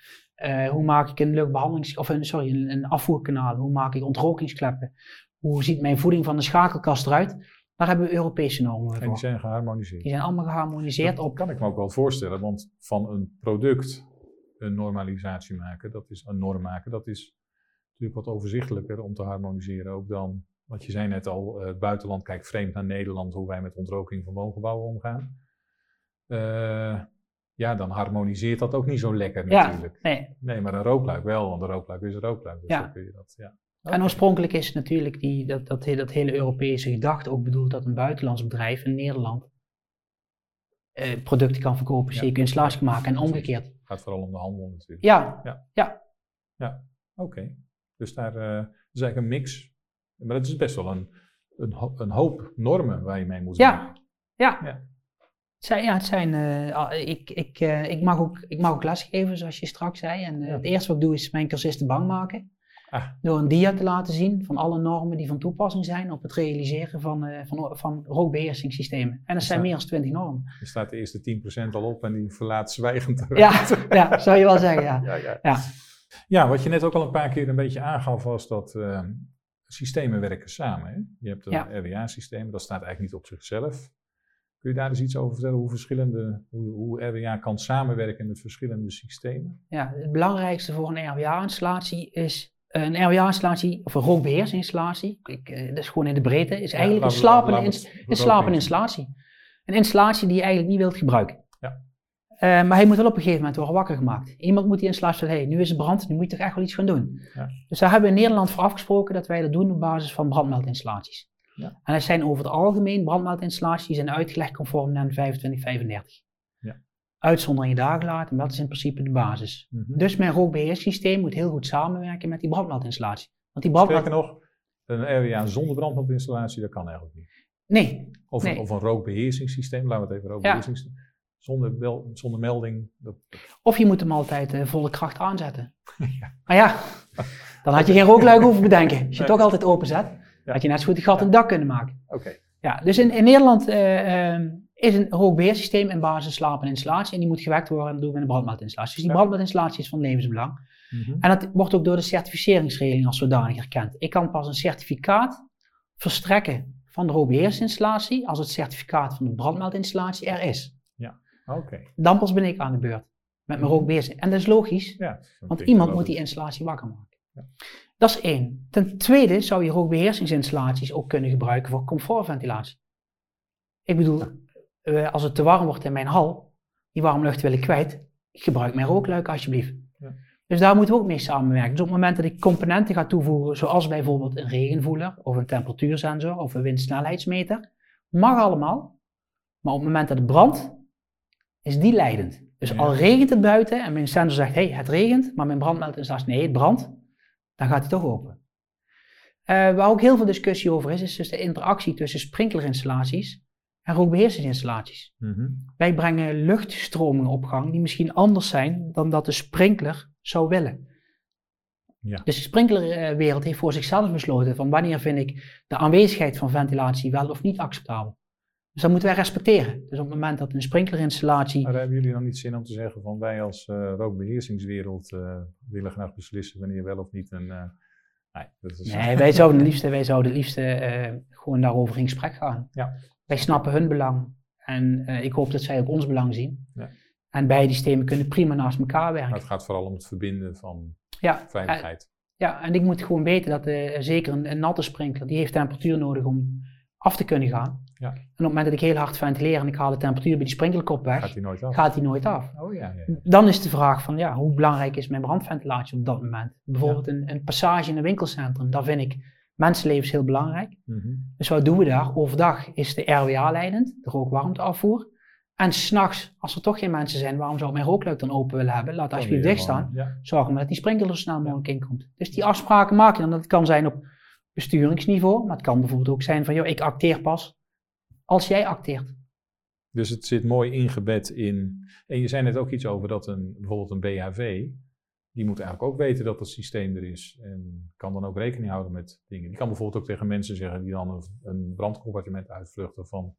Uh, hoe maak ik een luchtbehandelings... of een, sorry, een, een, afvoerkanaal? Hoe maak ik ontrokingskleppen? Hoe ziet mijn voeding van de schakelkast eruit? Daar hebben we Europese normen voor. En die zijn geharmoniseerd? Die zijn allemaal geharmoniseerd dat op... kan ik me ook wel voorstellen, want van een product een normalisatie maken, dat is een norm maken, dat is natuurlijk wat overzichtelijker om te harmoniseren ook dan want je zei net al, uh, het buitenland kijkt vreemd naar Nederland, hoe wij met ontroking van woongebouwen omgaan. Uh, ja, dan harmoniseert dat ook niet zo lekker natuurlijk. Ja, nee. nee, maar een rookluik wel, want een rookluik is een rookluik. Dus ja. kun je dat, ja. En oorspronkelijk is natuurlijk die, dat, dat, dat hele Europese gedachte ook bedoeld dat een buitenlands bedrijf in Nederland uh, producten kan verkopen, ja. zeker installaties maken en omgekeerd. Het gaat vooral om de handel natuurlijk. Ja, ja. Ja, ja. oké. Dus daar uh, is eigenlijk een mix maar het is best wel een, een, een hoop normen waar je mee moet ja. Ja. ja. Het zijn, ja, het zijn, uh, ik, ik, uh, ik, mag ook, ik mag ook lesgeven, zoals je straks zei. En uh, ja. het eerste wat ik doe is mijn cursisten bang maken. Ah. Door een dia te laten zien van alle normen die van toepassing zijn op het realiseren van, van, van rookbeheersingssystemen. En dat zijn meer dan 20 normen. Er staat de eerste 10% al op en die verlaat zwijgend. Ja, [LAUGHS] ja, zou je wel zeggen, ja. [LAUGHS] ja, ja. ja. Ja, wat je net ook al een paar keer een beetje aangaf was dat systemen werken samen. Hè? Je hebt een ja. RWA-systeem, dat staat eigenlijk niet op zichzelf. Kun je daar eens iets over vertellen hoe, verschillende, hoe, hoe RWA kan samenwerken met verschillende systemen? Ja, het belangrijkste voor een RWA-installatie is een RWA-installatie, of een rookbeheersinstallatie, ik, uh, dat is gewoon in de breedte, is eigenlijk ja, een slapende, een slapende installatie. Een installatie die je eigenlijk niet wilt gebruiken. Eh, maar hij moet wel op een gegeven moment worden wakker gemaakt. Iemand moet die installatie hey, nu is het brand, nu moet je toch echt wel iets gaan doen. Ja. Dus daar hebben we in Nederland voor afgesproken dat wij dat doen op basis van brandmeldinstallaties. Ja. En dat zijn over het algemeen brandmeldinstallaties die zijn uitgelegd conform NEN 2535. Ja. Uitzonderingen daar gelaten, maar dat is in principe de basis. Mhm. Dus mijn rookbeheersysteem moet heel goed samenwerken met die brandmeldinstallatie. Want die brandmeld... Sterker nog, een area zonder brandmeldinstallatie, dat kan eigenlijk niet. Nee, Of, Nee. een, of een rookbeheersingssysteem, laten we het even rookbeheersingssysteem. Zonder, wel, zonder melding. Dat, Of je moet hem altijd eh, volle kracht aanzetten. [LAUGHS] Ja. Maar ja, dan had je geen rookluik hoeven bedenken. Als je het Nee. toch altijd openzet, Ja. had je net zo goed een gat in het dak kunnen maken. Oké. Ja, dus in, in Nederland eh, eh, is een rookbeheersysteem in basis slaap en installatie. En die moet gewekt worden en dat doen we met een brandmeldinstallatie. Dus die Ja. brandmeldinstallatie is van levensbelang. Mhm. En dat wordt ook door de certificeringsregeling als zodanig erkend. Ik kan pas een certificaat verstrekken van de rookbeheersinstallatie als het certificaat van de brandmeldinstallatie er is. Oké. Dan pas ben ik aan de beurt met mijn rookbeheersing. En dat is logisch, Ja, want iemand moet die installatie wakker maken. Ja. Dat is één. Ten tweede zou je rookbeheersingsinstallaties ook kunnen gebruiken voor comfortventilatie. Ik bedoel, eh, als het te warm wordt in mijn hal, die warme lucht wil ik kwijt, gebruik mijn rookluik alsjeblieft. Ja. Dus daar moeten we ook mee samenwerken. Dus op het moment dat ik componenten ga toevoegen, zoals bijvoorbeeld een regenvoeler, of een temperatuursensor, of een windsnelheidsmeter, mag allemaal. Maar op het moment dat het brandt, is die leidend. Dus Ja. al regent het buiten en mijn sensor zegt, hé, hey, het regent, maar mijn brandmeldinstallatie, nee, het brandt, dan gaat hij toch open. Eh, waar ook heel veel discussie over is, is dus de interactie tussen sprinklerinstallaties en rookbeheersingsinstallaties. Mhm. Wij brengen luchtstromingen op gang die misschien anders zijn dan dat de sprinkler zou willen. Ja. Dus de sprinklerwereld heeft voor zichzelf besloten van wanneer vind ik de aanwezigheid van ventilatie wel of niet acceptabel. Dus dat moeten wij respecteren. Dus op het moment dat een sprinklerinstallatie Maar hebben jullie dan niet zin om te zeggen van wij als eh, rookbeheersingswereld eh, willen graag beslissen wanneer wel of niet een... eh, nee, dat is, Nee, wij zouden het liefst, wij zouden het liefst eh, gewoon daarover in gesprek gaan. Ja. Wij snappen hun belang en ik hoop dat zij ook ons belang zien. Ja. En beide systemen kunnen prima naast elkaar Maar werken. het gaat vooral om het verbinden van Ja, veiligheid. ja, en ik moet gewoon weten dat zeker een, een natte sprinkler, die heeft temperatuur nodig om af te kunnen gaan. Ja. En op het moment dat ik heel hard ventileer en ik haal de temperatuur bij die sprinklerkop weg, gaat die nooit af. gaat die nooit af. Oh ja. Dan is de vraag van, ja, hoe belangrijk is mijn brandventilatie op dat moment? Bijvoorbeeld een, een passage in een winkelcentrum, daar vind ik mensenlevens heel belangrijk. Mhm. Dus wat doen we daar? Overdag is de RWA leidend, de rookwarmteafvoer. En s'nachts, als er toch geen mensen zijn, waarom zou ik mijn rookluik dan open willen hebben? Laat alsjeblieft dicht staan. Ja. Zorg maar dat die sprinkler er snel mogelijk in komt. Dus die afspraken maak je dan. Dat kan zijn op besturingsniveau, maar het kan bijvoorbeeld ook zijn van, joh, ik acteer pas als jij acteert. Dus het zit mooi ingebed in. En je zei net ook iets over dat een, bijvoorbeeld een BHV, die moet eigenlijk ook weten dat het systeem er is. En kan dan ook rekening houden met dingen. Die kan bijvoorbeeld ook tegen mensen zeggen die dan een, een brandcompartiment uitvluchten van.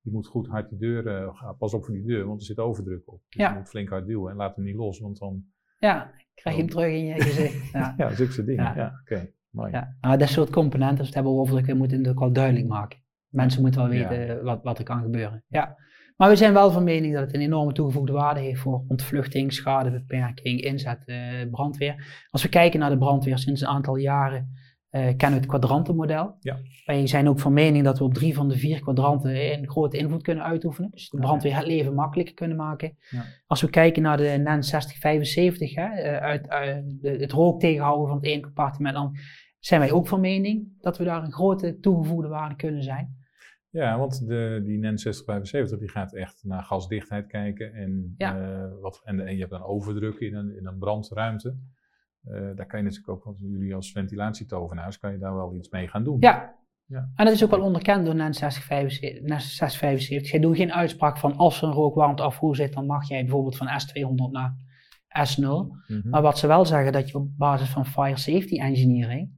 Je moet goed hard die deur, eh, pas op voor die deur, want er zit overdruk op. Dus Ja. je moet flink hard duwen en laat hem niet los, want dan, Ja, krijg je hem terug in je gezicht. [LAUGHS] Ja. ja, zulke dingen. Ja. Ja, oké, mooi. Ja, nou, dat soort componenten, als we het hebben over moeten we het ook wel duidelijk maken. Mensen moeten wel Ja. weten wat, wat er kan gebeuren. Ja. Maar we zijn wel van mening dat het een enorme toegevoegde waarde heeft voor ontvluchting, schadebeperking, inzet, eh, brandweer. Als we kijken naar de brandweer sinds een aantal jaren, eh, kennen we het kwadrantenmodel. Ja. Wij zijn ook van mening dat we op drie van de vier kwadranten een grote invloed kunnen uitoefenen. Dus de brandweer het leven makkelijker kunnen maken. Ja. Als we kijken naar de NEN 6075, hè, eh, uit, eh, het rook tegenhouden van het ene compartiment, dan zijn wij ook van mening dat we daar een grote toegevoegde waarde kunnen zijn. Ja, want de, die NEN 6075 die gaat echt naar gasdichtheid kijken. En, Ja. eh, wat, en, en je hebt dan overdruk in een, in een brandruimte. Eh, daar kan je natuurlijk ook, want jullie als ventilatietovenaars, kan je daar wel iets mee gaan doen. Ja. Ja. En dat is ook wel onderkend door NEN 6075. NEN 675. Zij doen geen uitspraak van als er een rookwarmteafvoer zit, dan mag jij bijvoorbeeld van S200 naar S0. Mhm. Maar wat ze wel zeggen, dat je op basis van fire safety engineering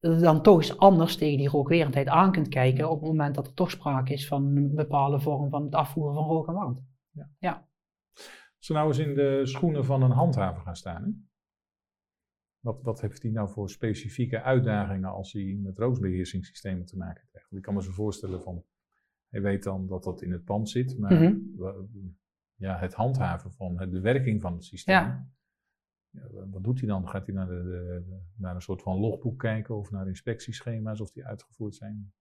dan toch eens anders tegen die rookwerendheid aan kunt kijken op het moment dat er toch sprake is van een bepaalde vorm van het afvoeren van rook en warmte. Als we nou eens in de schoenen van een handhaver gaan staan, hè? Wat, wat heeft die nou voor specifieke uitdagingen als hij met rookbeheersingssystemen te maken krijgt? Ik kan me zo voorstellen van, hij weet dan dat dat in het pand zit, maar Mhm. ja, het handhaven van de werking van het systeem. Ja. Ja, wa- wat doet hij dan? Gaat hij naar, de, de- naar een soort van logboek kijken of naar inspectieschema's of die uitgevoerd zijn?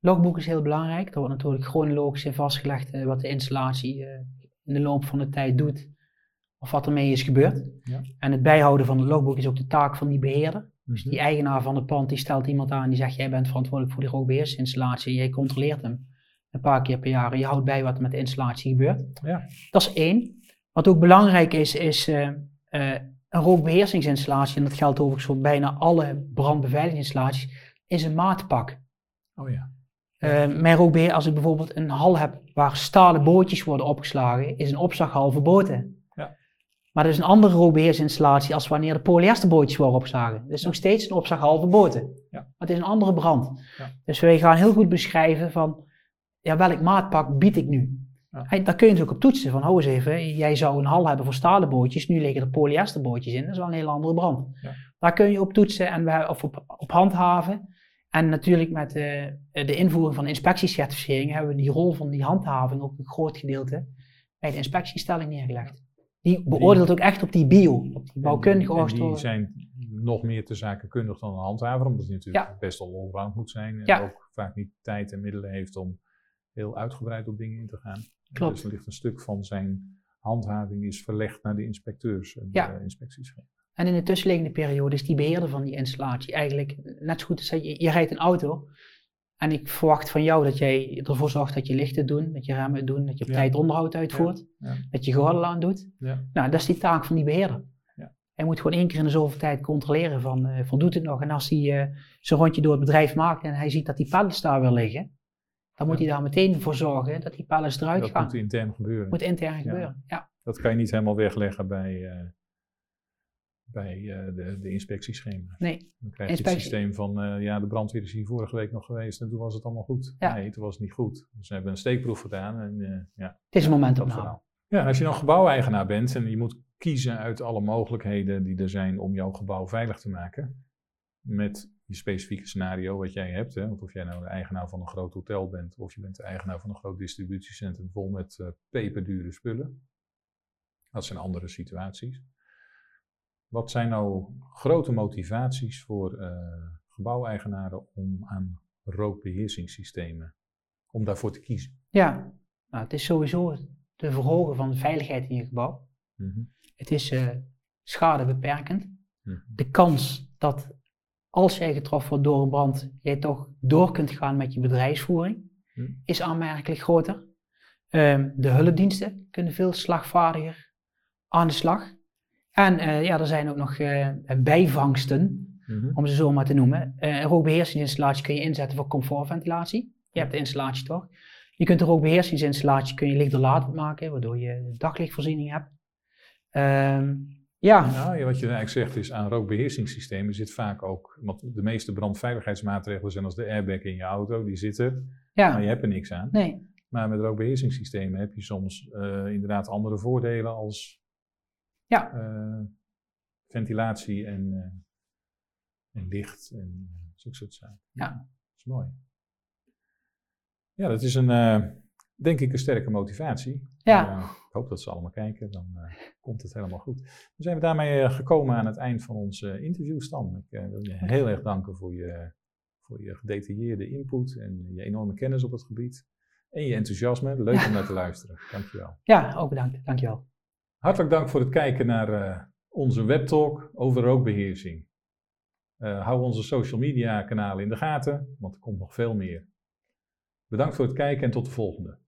Logboek is heel belangrijk. Er wordt natuurlijk chronologisch in vastgelegd eh, wat de installatie eh, in de loop van de tijd doet of wat ermee is gebeurd. Ja. En het bijhouden van het logboek is ook de taak van die beheerder. Dus Mhm. die eigenaar van het pand die stelt iemand aan die zegt jij bent verantwoordelijk voor die rookbeheersinstallatie en jij controleert hem een paar keer per jaar en je houdt bij wat er met de installatie gebeurt. Ja. Dat is één. Wat ook belangrijk is, is eh, eh, een rookbeheersingsinstallatie, en dat geldt overigens voor bijna alle brandbeveiligingsinstallaties, is een maatpak. Oh ja. Eh, mijn rookbeheer, als ik bijvoorbeeld een hal heb waar stalen bootjes worden opgeslagen, is een opslaghal verboden. Ja. Maar er is een andere rookbeheersinstallatie als wanneer de polyesterbootjes worden opgeslagen. Dat is nog steeds een opslaghal verboden. Ja. Maar het is een andere brand. Ja. Dus wij gaan heel goed beschrijven van, ja, welk maatpak bied ik nu? Ja. Daar kun je natuurlijk op toetsen van, hou eens even, jij zou een hal hebben voor stalen bootjes, nu liggen er polyesterbootjes in, dat is wel een hele andere brand. Ja. Daar kun je op toetsen en we, of op, op handhaven. En natuurlijk met eh, de invoering van inspectiecertificering hebben we die rol van die handhaving ook een groot gedeelte bij de inspectiestelling neergelegd. Die beoordeelt ook echt op die bio, op die bouwkundige En die- die zijn nog meer te zakenkundig dan een handhaver, omdat hij natuurlijk best wel allround moet zijn en Ja. ook vaak niet tijd en middelen heeft om heel uitgebreid op dingen in te gaan. Klopt. Dus er ligt een stuk van zijn handhaving is verlegd naar de inspecteurs en Ja. de inspecties. En in de tussenliggende periode is die beheerder van die installatie eigenlijk net zo goed als je, je rijdt een auto. En ik verwacht van jou dat jij ervoor zorgt dat je lichten doen, dat je remmen doen, dat je op Ja. tijd onderhoud uitvoert, Ja. dat je gordel aan doet. Ja. Nou, dat is die taak van die beheerder. Ja. Hij moet gewoon één keer in de zoveel tijd controleren van eh, voldoet het nog. En als hij eh, zijn rondje door het bedrijf maakt en hij ziet dat die pallets daar weer liggen, dan moet hij daar meteen voor zorgen dat die pallets eruit Dat gaan. moet intern gebeuren. moet intern gebeuren. Ja. Dat kan je niet helemaal wegleggen bij, eh, bij eh, de, de inspectieschema's. Nee, Dan krijg je het systeem van, eh, ja, de brandweer is hier vorige week nog geweest en toen was het allemaal goed. Ja. Nee, toen was het niet goed. Dus we hebben een steekproef gedaan en ja. het is een dat momentopname. verhaal. Ja, als je dan gebouweigenaar bent en je moet kiezen uit alle mogelijkheden die er zijn om jouw gebouw veilig te maken, met je specifieke scenario wat jij hebt, hè, want of jij nou de eigenaar van een groot hotel bent of je bent de eigenaar van een groot distributiecentrum vol met eh, peperdure spullen, dat zijn andere situaties. Wat zijn nou grote motivaties voor eh, gebouweigenaren om aan rookbeheersingssystemen, om daarvoor te kiezen? Ja, nou, het is sowieso te verhogen van de veiligheid in je gebouw. Mhm, Het is eh schadebeperkend. mhm. De kans dat als jij getroffen wordt door een brand, jij toch door kunt gaan met je bedrijfsvoering, Hm. is aanmerkelijk groter. Ehm, de hulpdiensten kunnen veel slagvaardiger aan de slag. En eh, ja, er zijn ook nog eh, bijvangsten, Mhm. om ze zo maar te noemen. Eh, een rookbeheersingsinstallatie kun je inzetten voor comfortventilatie. Je hebt de installatie toch? Je kunt de rookbeheersingsinstallatie kun je maken, waardoor je daglichtvoorziening hebt. Ehm, ja, Nou, ja, wat je eigenlijk zegt is, aan rookbeheersingssystemen zit vaak ook, want de meeste brandveiligheidsmaatregelen zijn als de airbag in je auto, die zitten, maar ja, je hebt er niks aan. nee, Maar met rookbeheersingssystemen heb je soms eh, inderdaad andere voordelen als Ja. eh, ventilatie en, eh, en licht en zulke soort zaken. Ja. Dat is mooi. Ja, dat is een, denk ik, een sterke motivatie. Ja. Ik hoop dat ze allemaal kijken, dan eh, komt het helemaal goed. Dan zijn we daarmee eh, gekomen aan het eind van ons eh, interview, Stan. Ik wil je heel erg danken voor je, voor je gedetailleerde input en je enorme kennis op het gebied. En je enthousiasme. Leuk om naar te luisteren. Dankjewel. ja, ook bedankt. Dankjewel. Hartelijk dank voor het kijken naar onze webtalk over rookbeheersing. Eh, hou onze social media kanalen in de gaten, want er komt nog veel meer. Bedankt voor het kijken en tot de volgende.